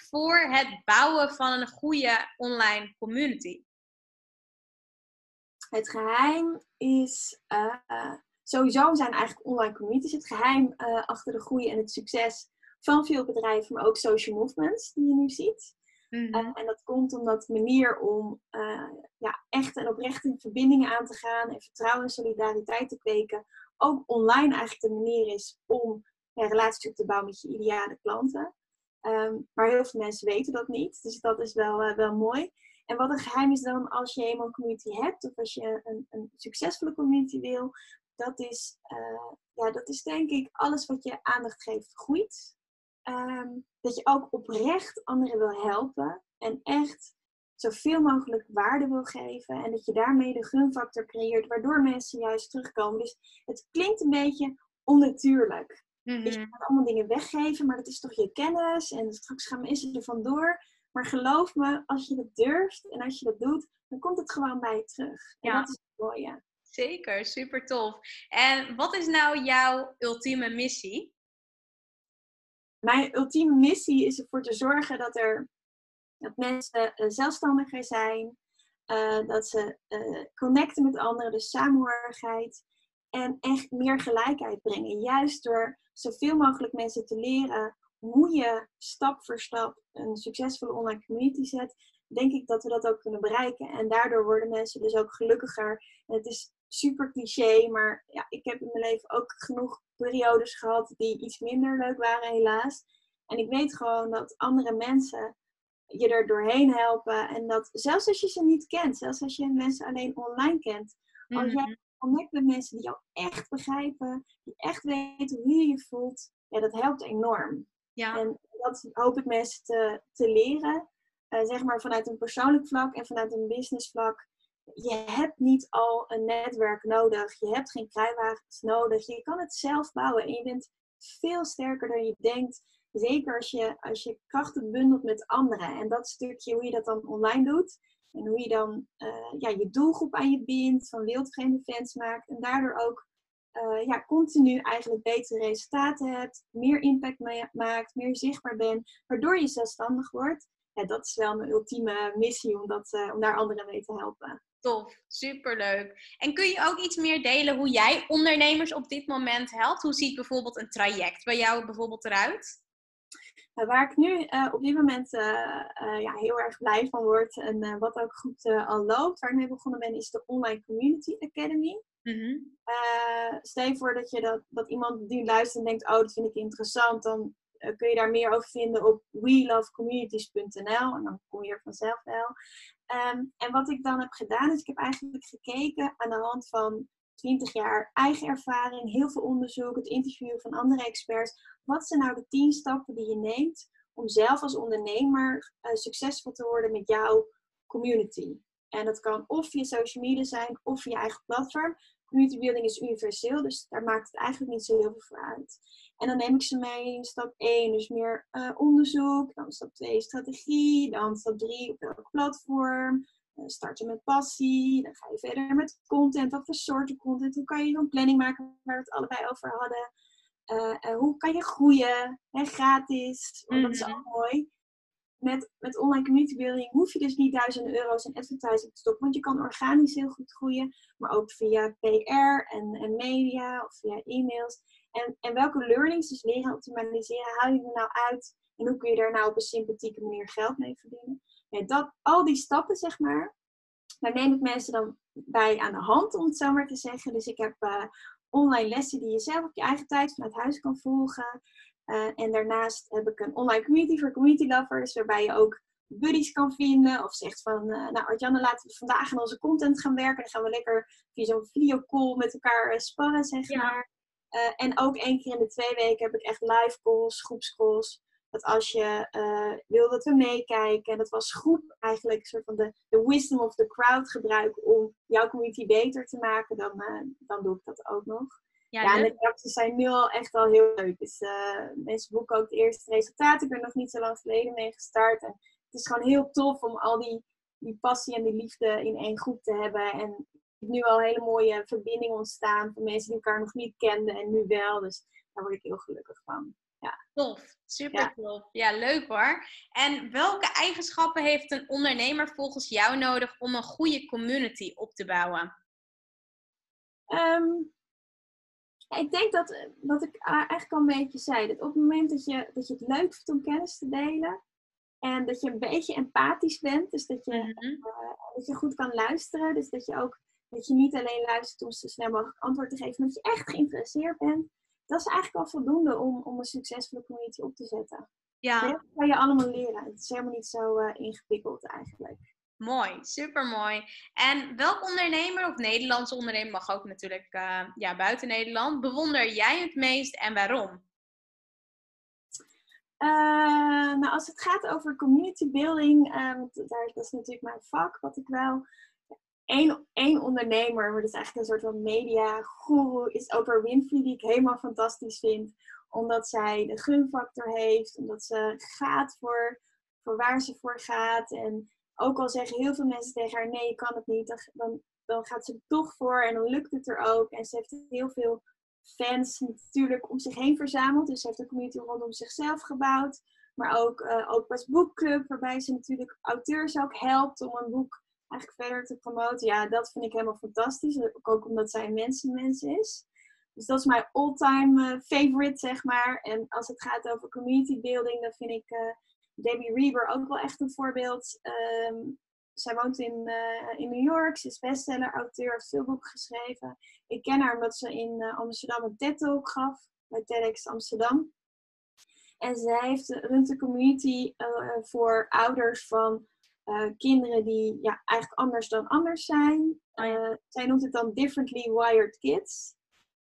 voor het bouwen van een goede online community? Het geheim is uh, sowieso zijn eigenlijk online communities het geheim uh, achter de groei en het succes van veel bedrijven, maar ook social movements die je nu ziet. Mm en dat komt omdat de manier om uh, ja, echt en oprecht in verbindingen aan te gaan en vertrouwen en solidariteit te kweken, ook online eigenlijk de manier is om ja, relaties op te bouwen met je ideale klanten. Um, maar heel veel mensen weten dat niet, dus dat is wel, uh, wel mooi. En wat een geheim is dan als je eenmaal een community hebt, of als je een, een succesvolle community wil, dat is, ja, dat is denk ik alles wat je aandacht geeft groeit. Um, dat je ook oprecht anderen wil helpen en echt zoveel mogelijk waarde wil geven. En dat je daarmee de gunfactor creëert, waardoor mensen juist terugkomen. Dus het klinkt een beetje onnatuurlijk. Mm -hmm. Je gaat allemaal dingen weggeven, maar dat is toch je kennis. En straks gaan mensen er vandoor. Maar geloof me, als je dat durft en als je dat doet, dan komt het gewoon bij je terug. En ja. dat is het mooie. Zeker, super tof. En wat is nou jouw ultieme missie? Mijn ultieme missie is ervoor te zorgen dat er dat mensen uh, zelfstandiger zijn, uh, dat ze uh, connecten met anderen, dus samenhorigheid en echt meer gelijkheid brengen. Juist door zoveel mogelijk mensen te leren hoe je stap voor stap een succesvolle online community zet, denk ik dat we dat ook kunnen bereiken. En daardoor worden mensen dus ook gelukkiger. En het is super cliché, maar ja, ik heb in mijn leven ook genoeg periodes gehad die iets minder leuk waren, helaas. En ik weet gewoon dat andere mensen je er doorheen helpen. En dat zelfs als je ze niet kent, zelfs als je mensen alleen online kent, als jij mhm. connect met mensen die jou echt begrijpen, die echt weten hoe je je voelt, ja, dat helpt enorm. Ja. En dat hoop ik mensen te, te leren. Uh, zeg maar vanuit een persoonlijk vlak en vanuit een business vlak je hebt niet al een netwerk nodig. Je hebt geen kruiwagens nodig. Je kan het zelf bouwen en je bent veel sterker dan je denkt. Zeker als je, als je krachten bundelt met anderen. En dat stukje, hoe je dat dan online doet. En hoe je dan uh, ja, je doelgroep aan je bindt, van wildvreemde fans maakt. En daardoor ook uh, ja, continu eigenlijk betere resultaten hebt. Meer impact maakt, meer zichtbaar bent. Waardoor je zelfstandig wordt. Dat is wel mijn ultieme missie om, dat, uh, om daar anderen mee te helpen. Tof, superleuk. En kun je ook iets meer delen hoe jij ondernemers op dit moment helpt? Hoe ziet bijvoorbeeld een traject bij jou bijvoorbeeld eruit? Nou, waar ik nu uh, op dit moment uh, uh, ja, heel erg blij van word en wat ook goed al loopt, waar ik mee begonnen ben, is de Online Community Academy. Mm -hmm. stel je voor dat, je dat, dat iemand die luistert en denkt, oh dat vind ik interessant, dan kun je daar meer over vinden op welovecommunities.nl en dan kom je er vanzelf wel. Um, en wat ik dan heb gedaan, is ik heb eigenlijk gekeken aan de hand van 20 jaar eigen ervaring, heel veel onderzoek, het interviewen van andere experts. Wat zijn nou de 10 stappen die je neemt om zelf als ondernemer uh, succesvol te worden met jouw community? En dat kan of via social media zijn of via je eigen platform. Community building is universeel, dus daar maakt het eigenlijk niet zo heel veel voor uit. En dan neem ik ze mee in stap 1, dus meer uh, onderzoek. Dan stap 2, strategie. Dan stap 3, op welk platform. Uh, starten met passie. Dan ga je verder met content. Wat voor soorten content? Hoe kan je een planning maken waar we het allebei over hadden? Uh, hoe kan je groeien? Hè, gratis. Want dat is mhm. ook mooi. Met, met online community building hoef je dus niet duizenden euro's in advertising te stoppen. Want je kan organisch heel goed groeien. Maar ook via PR en, en media of via e-mails. En, en welke learnings, dus leren optimaliseren, haal je er nou uit? En hoe kun je daar nou op een sympathieke manier geld mee verdienen? Ja, dat, al die stappen, zeg maar, daar neem ik mensen dan bij aan de hand, om het zo maar te zeggen. Dus ik heb uh, online lessen die je zelf op je eigen tijd vanuit huis kan volgen. Uh, en daarnaast heb ik een online community voor community lovers, waarbij je ook buddies kan vinden. Of zegt van, uh, nou Artjanne, laten we vandaag aan onze content gaan werken. Dan gaan we lekker via zo'n videocall met elkaar sparren, zeg maar. Uh, en ook één keer in de twee weken heb ik echt live calls, groepscalls. dat als je uh, wil dat we meekijken, dat was groep eigenlijk een soort van de, de wisdom of the crowd gebruiken om jouw community beter te maken, dan, uh, dan doe ik dat ook nog. Ja, ja en de reacties zijn nu al echt al heel leuk. Dus mensen boeken ook de eerste resultaten. Ik ben nog niet zo lang geleden mee gestart. En het is gewoon heel tof om al die, die passie en die liefde in één groep te hebben. En nu al een hele mooie verbinding ontstaan van mensen die elkaar nog niet kenden en nu wel. Dus daar word ik heel gelukkig van. Ja. Tof, super tof. Ja, leuk hoor. En welke eigenschappen heeft een ondernemer volgens jou nodig om een goede community op te bouwen? Um, ik denk dat, wat ik eigenlijk al een beetje zei. Dat op het moment dat je, dat je het leuk vindt om kennis te delen. En dat je een beetje empathisch bent. Dus dat je, mhm. eh, dat je goed kan luisteren. Dus dat je ook dat je niet alleen luistert om zo snel mogelijk antwoord te geven. Maar dat je echt geïnteresseerd bent dat is eigenlijk al voldoende om, om een succesvolle community op te zetten. Ja. Dat kan je allemaal leren. Het is helemaal niet zo uh, ingewikkeld eigenlijk. Mooi, super mooi. En welk ondernemer of Nederlandse ondernemer mag ook natuurlijk uh, ja, buiten Nederland, bewonder jij het meest en waarom? Uh, nou, als het gaat over community building, daar, dat is natuurlijk mijn vak, wat ik wel één, ondernemer, maar dat is eigenlijk een soort van media guru, is Oprah Winfrey, die ik helemaal fantastisch vind. Omdat zij de gunfactor heeft, omdat ze gaat voor, voor waar ze voor gaat. En ook al zeggen heel veel mensen tegen haar, nee, je kan het niet, dan, dan gaat ze er toch voor en dan lukt het er ook. En ze heeft heel veel fans natuurlijk om zich heen verzameld. Dus ze heeft een community rondom zichzelf gebouwd. Maar ook uh, Oprah's Boekclub, waarbij ze natuurlijk auteurs ook helpt om een boek eigenlijk verder te promoten. Ja, dat vind ik helemaal fantastisch. Ook omdat zij een mensenmens is. Dus dat is mijn all-time uh, favorite, zeg maar. En als het gaat over community building, dan vind ik uh, Debbie Reber ook wel echt een voorbeeld. Um, zij woont in, uh, in New York. Ze is bestseller, auteur, heeft veel boeken geschreven. Ik ken haar omdat ze in Amsterdam een TED-talk gaf. Bij TEDx Amsterdam. En zij heeft, runt een community voor ouders van uh, kinderen die ja, eigenlijk anders dan anders zijn. Uh, zij noemt het dan differently wired kids.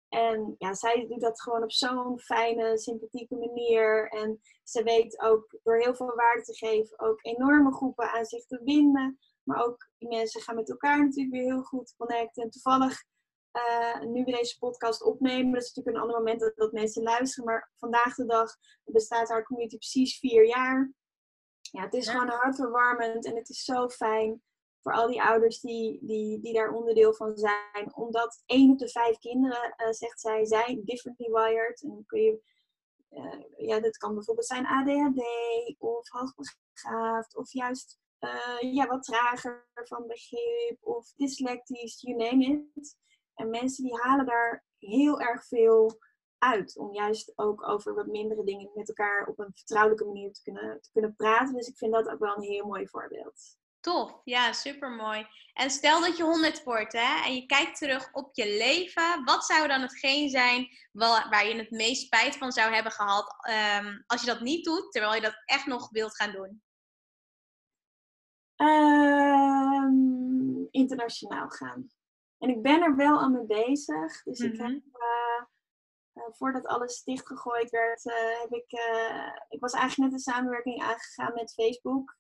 En ja, zij doet dat gewoon op zo'n fijne, sympathieke manier. En ze weet ook door heel veel waarde te geven ook enorme groepen aan zich te binden. Maar ook die mensen gaan met elkaar natuurlijk weer heel goed connecten. En toevallig, uh, nu we deze podcast opnemen, dat is natuurlijk een ander moment dat, dat mensen luisteren. Maar vandaag de dag bestaat haar community precies vier jaar ja, het is gewoon hartverwarmend en het is zo fijn voor al die ouders die, die, die daar onderdeel van zijn. Omdat één op de vijf kinderen, uh, zegt zij, zijn differently wired. En kun je, uh, ja, dat kan bijvoorbeeld zijn ADHD of hoogbegaafd of juist uh, ja, wat trager van begrip of dyslectisch, you name it. En mensen die halen daar heel erg veel uit. Om juist ook over wat mindere dingen met elkaar op een vertrouwelijke manier te kunnen, te kunnen praten. Dus ik vind dat ook wel een heel mooi voorbeeld. Tof, ja, super mooi. En stel dat je 100 wordt hè, en je kijkt terug op je leven, wat zou dan hetgeen zijn waar je het meest spijt van zou hebben gehad um, als je dat niet doet, terwijl je dat echt nog wilt gaan doen? Um, internationaal gaan. En ik ben er wel aan mee bezig. Dus ik heb mhm. Eh, voordat alles dichtgegooid werd, uh, heb ik, uh, ik was eigenlijk net een samenwerking aangegaan met Facebook.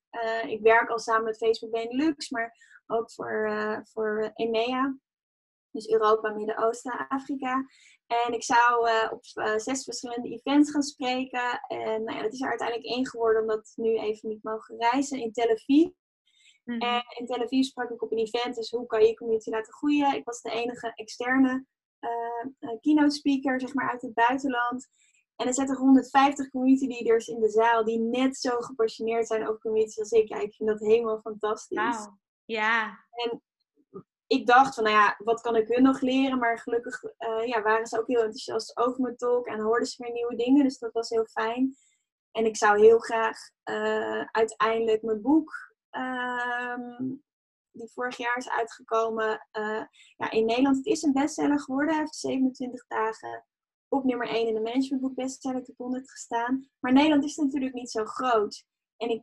ik werk al samen met Facebook Benelux, maar ook voor, voor EMEA. Dus Europa, Midden-Oosten, Afrika. En ik zou op zes verschillende events gaan spreken. En nou ja, dat is er uiteindelijk één geworden, omdat we nu even niet mogen reizen in Tel Aviv. Mhm. En in Tel Aviv sprak ik op een event, dus hoe kan je je community laten groeien? Ik was de enige externe keynote speaker zeg maar, uit het buitenland. En er zitten 150 community leaders in de zaal die net zo gepassioneerd zijn over community als ik. Ja, ik vind dat helemaal fantastisch. Wow. Ja. En ik dacht van, nou ja, wat kan ik hun nog leren? Maar gelukkig uh, ja, waren ze ook heel enthousiast over mijn talk en hoorden ze weer nieuwe dingen. Dus dat was heel fijn. En ik zou heel graag uh, uiteindelijk mijn boek ehm, die vorig jaar is uitgekomen. Uh, ja, in Nederland, het is een bestseller geworden. Hij heeft 27 dagen op nummer 1 in de managementboek bestseller top 100 gestaan. Maar Nederland is natuurlijk niet zo groot. En ik,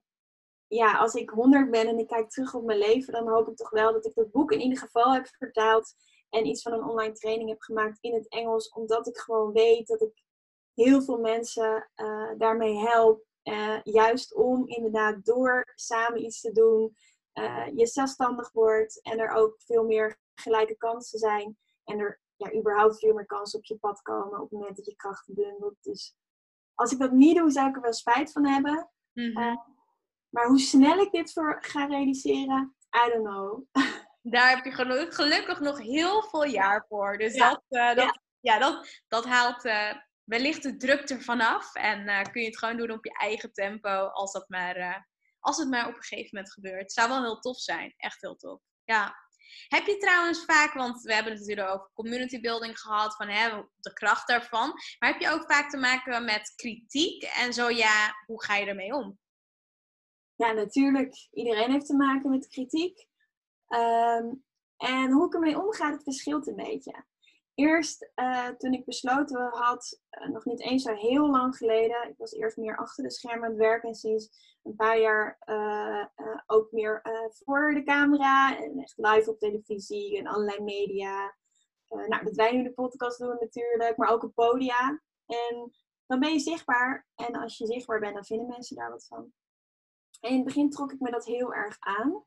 ja, als ik 100 ben en ik kijk terug op mijn leven, dan hoop ik toch wel dat ik dat boek in ieder geval heb vertaald. En iets van een online training heb gemaakt in het Engels. Omdat ik gewoon weet dat ik heel veel mensen uh, daarmee help Uh, juist om inderdaad door samen iets te doen, uh, je zelfstandig wordt en er ook veel meer gelijke kansen zijn. En er ja, überhaupt veel meer kansen op je pad komen op het moment dat je krachten bundelt. Dus als ik dat niet doe, zou ik er wel spijt van hebben. Mm -hmm. maar hoe snel ik dit voor ga realiseren, I don't know. Daar heb je gelukkig nog heel veel jaar voor. Dus ja. dat, uh, dat, ja. dat, dat haalt uh, wellicht de druk ervan af. En kun je het gewoon doen op je eigen tempo, als, dat maar, als het maar op een gegeven moment gebeurt. Het zou wel heel tof zijn. Echt heel tof. Ja. Heb je trouwens vaak, want we hebben het natuurlijk over community building gehad, van hè, de kracht daarvan. Maar heb je ook vaak te maken met kritiek? En zo ja, hoe ga je ermee om? Ja, natuurlijk. Iedereen heeft te maken met kritiek. Um, en hoe ik ermee omga, dat verschilt een beetje. Eerst uh, toen ik besloten had, uh, nog niet eens zo heel lang geleden, ik was eerst meer achter de schermen aan het werken en sinds een paar jaar uh, ook meer voor de camera en echt live op televisie en allerlei media. nou, dat wij nu de podcast doen natuurlijk, maar ook op podia. En dan ben je zichtbaar en als je zichtbaar bent, dan vinden mensen daar wat van. En in het begin trok ik me dat heel erg aan.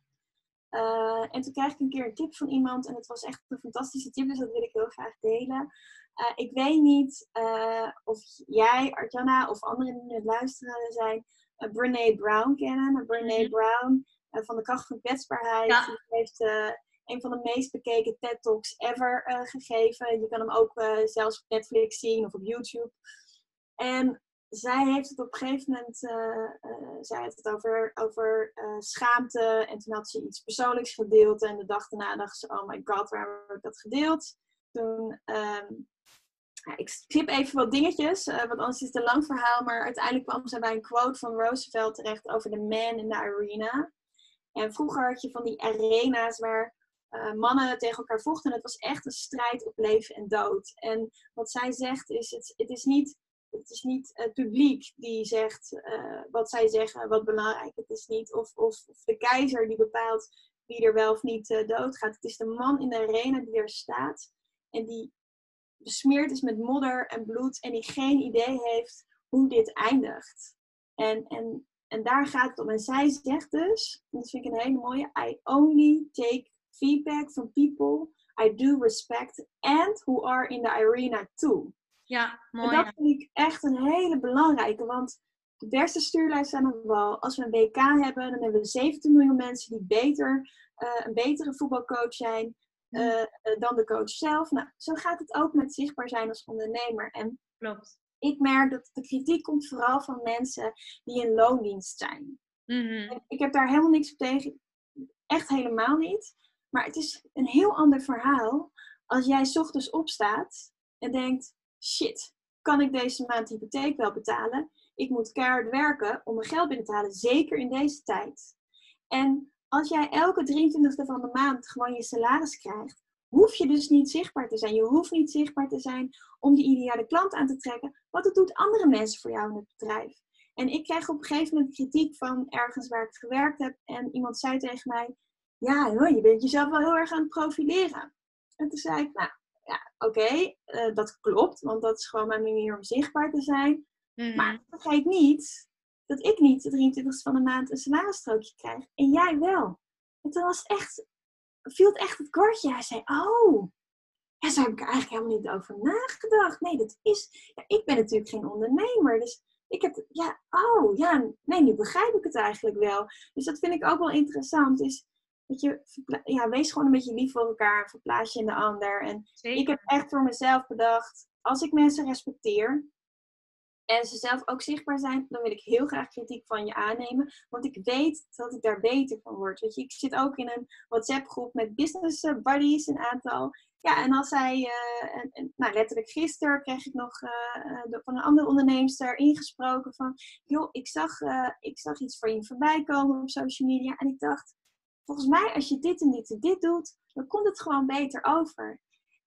En toen kreeg ik een keer een tip van iemand en het was echt een fantastische tip, dus dat wil ik heel graag delen. Ik weet niet of jij, Arjana of anderen die het luisteren zijn, Brene Brown kennen. Brene mm Brown van de kracht van kwetsbaarheid. Ja. Die heeft een van de meest bekeken TED Talks ever gegeven. Je kan hem ook zelfs op Netflix zien of op YouTube. En zij heeft het op een gegeven moment, uh, uh, zij had het over, over uh, schaamte. En toen had ze iets persoonlijks gedeeld. En de dag daarna dacht ze, oh my god, waar heb ik dat gedeeld? Toen, um, ik skip even wat dingetjes, want anders is het een lang verhaal. Maar uiteindelijk kwam ze bij een quote van Roosevelt terecht over de man in the arena. En vroeger had je van die arena's waar mannen tegen elkaar vochten. En het was echt een strijd op leven en dood. En wat zij zegt is, het, het is niet het is niet het publiek die zegt uh, wat zij zeggen, wat belangrijk het is niet. Of, of, de keizer die bepaalt wie er wel of niet uh, doodgaat. Het is de man in de arena die er staat en die besmeerd is met modder en bloed en die geen idee heeft hoe dit eindigt. En, en, en daar gaat het om. En zij zegt dus, en dat vind ik een hele mooie, I only take feedback from people I do respect and who are in the arena too. Ja, mooi. En dat vind ik echt een hele belangrijke, want de beste stuurlijst aan de wal. Als we een WK hebben, dan hebben we 17 miljoen mensen die beter, uh, een betere voetbalcoach zijn uh, dan de coach zelf. Nou, zo gaat het ook met zichtbaar zijn als ondernemer. En Klopt. ik merk dat de kritiek komt vooral van mensen die in loondienst zijn. Mm -hmm. Ik heb daar helemaal niks op tegen. Echt helemaal niet. Maar het is een heel ander verhaal als jij s ochtends opstaat en denkt: shit, kan ik deze maand hypotheek wel betalen? Ik moet keihard werken om mijn geld binnen te halen, zeker in deze tijd. En als jij elke 23e van de maand gewoon je salaris krijgt, hoef je dus niet zichtbaar te zijn. Je hoeft niet zichtbaar te zijn om die ideale klant aan te trekken, want het doet andere mensen voor jou in het bedrijf. En ik kreeg op een gegeven moment kritiek van ergens waar ik gewerkt heb en iemand zei tegen mij, ja, je bent jezelf wel heel erg aan het profileren. En toen zei ik, nou, ja, oké, okay, uh, dat klopt, want dat is gewoon mijn manier om zichtbaar te zijn. Mm. Maar vergeet niet dat ik niet de 23ste van de maand een salarisstrookje krijg en jij wel. En toen was het echt, viel het echt het kortje. Hij zei, oh, ja, zo heb ik er eigenlijk helemaal niet over nagedacht. Nee, dat is, ja, ik ben natuurlijk geen ondernemer, dus ik heb, ja, oh, ja, nee, nu begrijp ik het eigenlijk wel. Dus dat vind ik ook wel interessant, is Weet je, ja, wees gewoon een beetje lief voor elkaar. Verplaats je in de ander. En Zeker. ik heb echt voor mezelf bedacht. Als ik mensen respecteer. En ze zelf ook zichtbaar zijn. Dan wil ik heel graag kritiek van je aannemen. Want ik weet dat ik daar beter van word. Weet je, ik zit ook in een WhatsApp groep met business eh, buddies. Een aantal. Ja, en als zij, uh, en, nou letterlijk gisteren kreeg ik nog uh, van een andere onderneemster ingesproken van, joh, ik zag, ik zag iets voor je voorbij komen op social media en ik dacht, volgens mij als je dit en dit en dit doet, dan komt het gewoon beter over.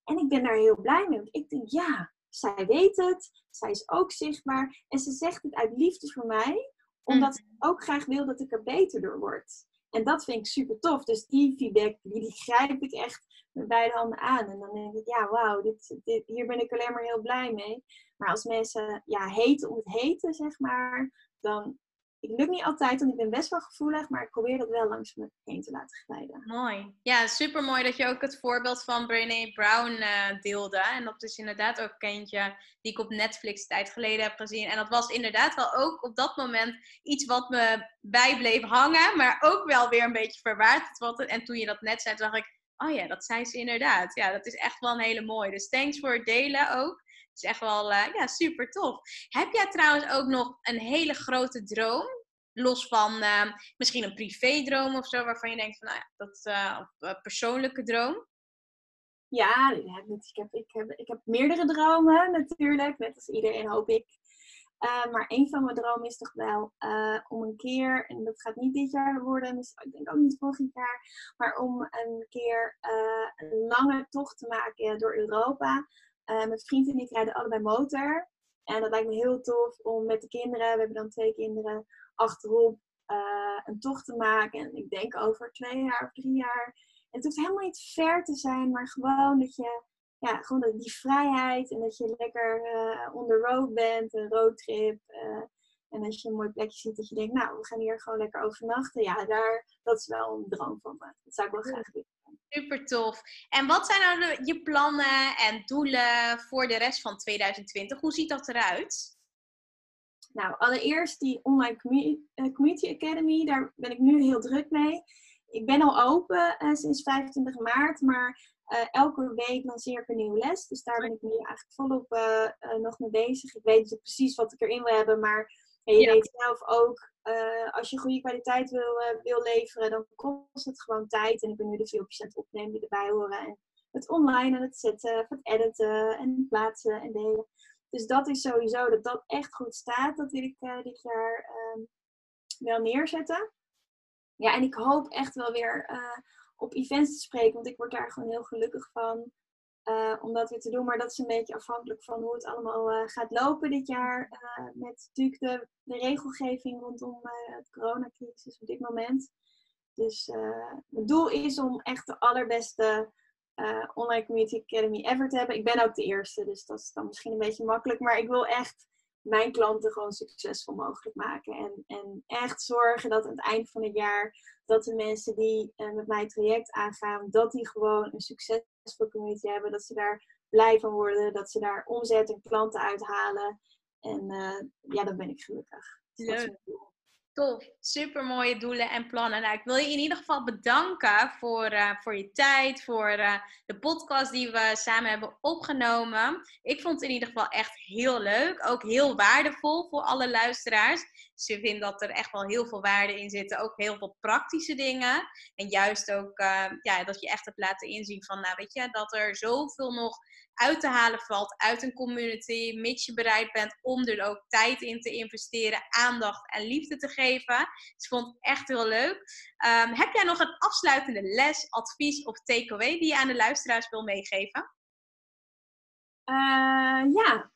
En ik ben daar heel blij mee, want ik denk, ja, zij weet het, zij is ook zichtbaar en ze zegt het uit liefde voor mij, omdat ze ook graag wil dat ik er beter door word. En dat vind ik super tof. Dus die feedback, die, die grijp ik echt met beide handen aan. En dan denk ik, ja, wauw, dit, dit, hier ben ik alleen maar heel blij mee. Maar als mensen ja, heten om het heten, zeg maar, dan het lukt niet altijd, want ik ben best wel gevoelig, maar ik probeer dat wel langs me heen te laten glijden. Mooi. Ja, super mooi dat je ook het voorbeeld van Brené Brown uh, deelde. En dat is inderdaad ook een kindje die ik op Netflix tijd geleden heb gezien. En dat was inderdaad wel ook op dat moment iets wat me bijbleef hangen, maar ook wel weer een beetje verwaard. En toen je dat net zei, dacht ik, oh ja, dat zei ze inderdaad. Ja, dat is echt wel een hele mooie. Dus thanks voor het delen ook is echt wel uh, ja, super tof. Heb jij trouwens ook nog een hele grote droom? Los van uh, misschien een privédroom of zo, waarvan je denkt van, nou ja, dat uh, persoonlijke droom? Ja, ik heb, ik, heb, ik heb meerdere dromen natuurlijk, net als iedereen hoop ik. Maar een van mijn dromen is toch wel om een keer, en dat gaat niet dit jaar worden, dus ik denk ook niet volgend jaar, maar om een keer een lange tocht te maken door Europa. Uh, mijn vriend en ik rijden allebei motor. En dat lijkt me heel tof om met de kinderen, we hebben dan twee kinderen, achterop uh, een tocht te maken. En ik denk over twee jaar of drie jaar. En het hoeft helemaal niet ver te zijn, maar gewoon dat je, ja, gewoon die vrijheid en dat je lekker uh, on the road bent, een roadtrip. en als je een mooi plekje ziet, dat je denkt, nou, we gaan hier gewoon lekker overnachten. Ja, daar, dat is wel een droom van me. Dat zou ik wel graag willen. Super tof. En wat zijn nou je plannen en doelen voor de rest van 2020? Hoe ziet dat eruit? Nou, allereerst die Online eh, Community Academy. Daar ben ik nu heel druk mee. Ik ben al open uh, sinds 25 maart, maar uh, elke week lanceer ik een nieuwe les. Dus daar ben ik nu eigenlijk volop nog mee bezig. Ik weet niet precies wat ik erin wil hebben, maar je ja. weet zelf ook uh, als je goede kwaliteit wil, uh, wil leveren, dan kost het gewoon tijd. En ik ben nu de filmpjes aan het opnemen die erbij horen. En het online en het zetten, het editen en plaatsen en delen. Dus dat is sowieso dat dat echt goed staat. Dat wil ik uh, dit jaar um, wel neerzetten. Ja, en ik hoop echt wel weer op events te spreken. Want ik word daar gewoon heel gelukkig van. Uh, om dat weer te doen. Maar dat is een beetje afhankelijk van hoe het allemaal uh, gaat lopen dit jaar. Uh, met natuurlijk de, regelgeving rondom de coronacrisis op dit moment. Dus het doel is om echt de allerbeste online community academy ever te hebben. Ik ben ook de eerste, dus dat is dan misschien een beetje makkelijk. Maar ik wil echt mijn klanten gewoon succesvol mogelijk maken. En, en echt zorgen dat aan het eind van het jaar dat de mensen die met mij het traject aangaan, dat die gewoon een succesvol community hebben. Dat ze daar blij van worden, dat ze daar omzet en klanten uithalen. En uh, ja, dan ben ik gelukkig. Leuk. Tof, super mooie doelen en plannen. Nou, ik wil je in ieder geval bedanken voor, uh, voor je tijd, voor uh, de podcast die we samen hebben opgenomen. Ik vond het in ieder geval echt heel leuk, ook heel waardevol voor alle luisteraars. Dus ik vind dat er echt wel heel veel waarde in zit, ook heel veel praktische dingen. En juist ook uh, ja, dat je echt hebt laten inzien van, nou weet je, dat er zoveel nog uit te halen valt uit een community, mits je bereid bent om er ook tijd in te investeren, aandacht en liefde te geven. Dus ik vond het echt heel leuk. Um, heb jij nog een afsluitende les, advies of takeaway die je aan de luisteraars wil meegeven? Uh, ja,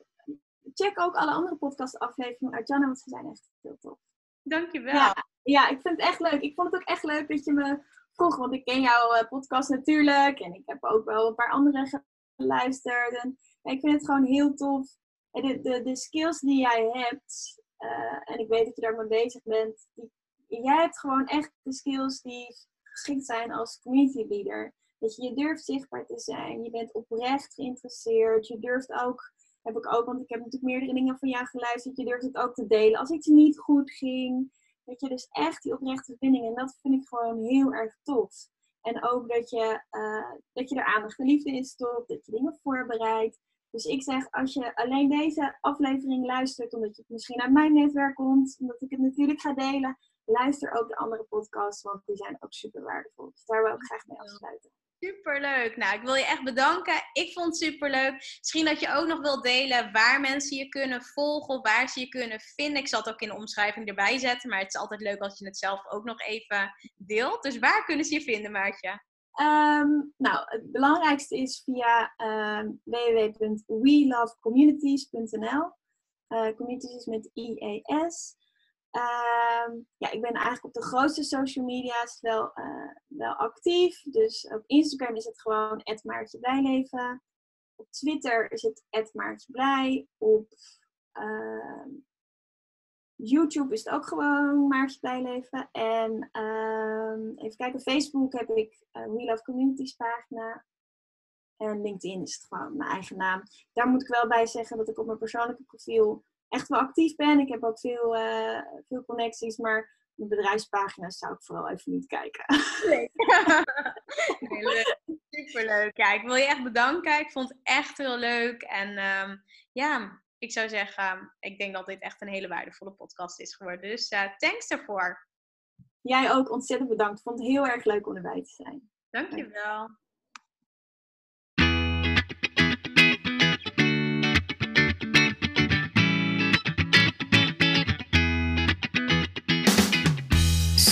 check ook alle andere podcastafleveringen uit Janne, want ze zijn echt heel tof. Dankjewel. Ja, ja, ik vind het echt leuk. Ik vond het ook echt leuk dat je me vroeg, want ik ken jouw uh, podcast natuurlijk en ik heb ook wel een paar andere geluisterd. En ik vind het gewoon heel tof. De, de, de skills die jij hebt, uh, en ik weet dat je daarmee bezig bent, die, jij hebt gewoon echt de skills die geschikt zijn als community leader. Dat je, je durft zichtbaar te zijn, je bent oprecht geïnteresseerd, je durft ook, heb ik ook, want ik heb natuurlijk meerdere dingen van jou geluisterd, je durft het ook te delen als iets niet goed ging. Dat je dus echt die oprechte verbinding, en dat vind ik gewoon heel erg tof. En ook dat je, uh, dat je er aandacht en liefde in stopt, dat je dingen voorbereidt. Dus ik zeg, als je alleen deze aflevering luistert, omdat je het misschien uit mijn netwerk komt, omdat ik het natuurlijk ga delen, luister ook de andere podcasts, want die zijn ook super waardevol. Dus daar wil ik graag mee afsluiten. Superleuk. Nou, ik wil je echt bedanken. Ik vond het superleuk. Misschien dat je ook nog wilt delen waar mensen je kunnen volgen, waar ze je kunnen vinden. Ik zal het ook in de omschrijving erbij zetten, maar het is altijd leuk als je het zelf ook nog even deelt. Dus waar kunnen ze je vinden, Maartje? Um, nou, het belangrijkste is via um, www.welovecommunities.nl. Uh, communities is met IES. Ehm, ja, ik ben eigenlijk op de grootste social media's wel, wel actief. Dus op Instagram is het gewoon Maartje Blijleven. Op Twitter is het Maartje Blij. Op ehm, YouTube is het ook gewoon Maartje Bijleven. En ehm, even kijken, Facebook heb ik een We Love Communities pagina. En LinkedIn is het gewoon mijn eigen naam. Daar moet ik wel bij zeggen dat ik op mijn persoonlijke profiel echt wel actief ben. Ik heb ook veel, uh, veel connecties, maar mijn bedrijfspagina's zou ik vooral even niet kijken. Nee. leuk. Superleuk. Ja, ik wil je echt bedanken. Ik vond het echt heel leuk. En um, ja, ik zou zeggen, ik denk dat dit echt een hele waardevolle podcast is geworden. Dus uh, thanks daarvoor. Jij ook ontzettend bedankt. Ik vond het heel erg leuk om erbij te zijn. Dankjewel.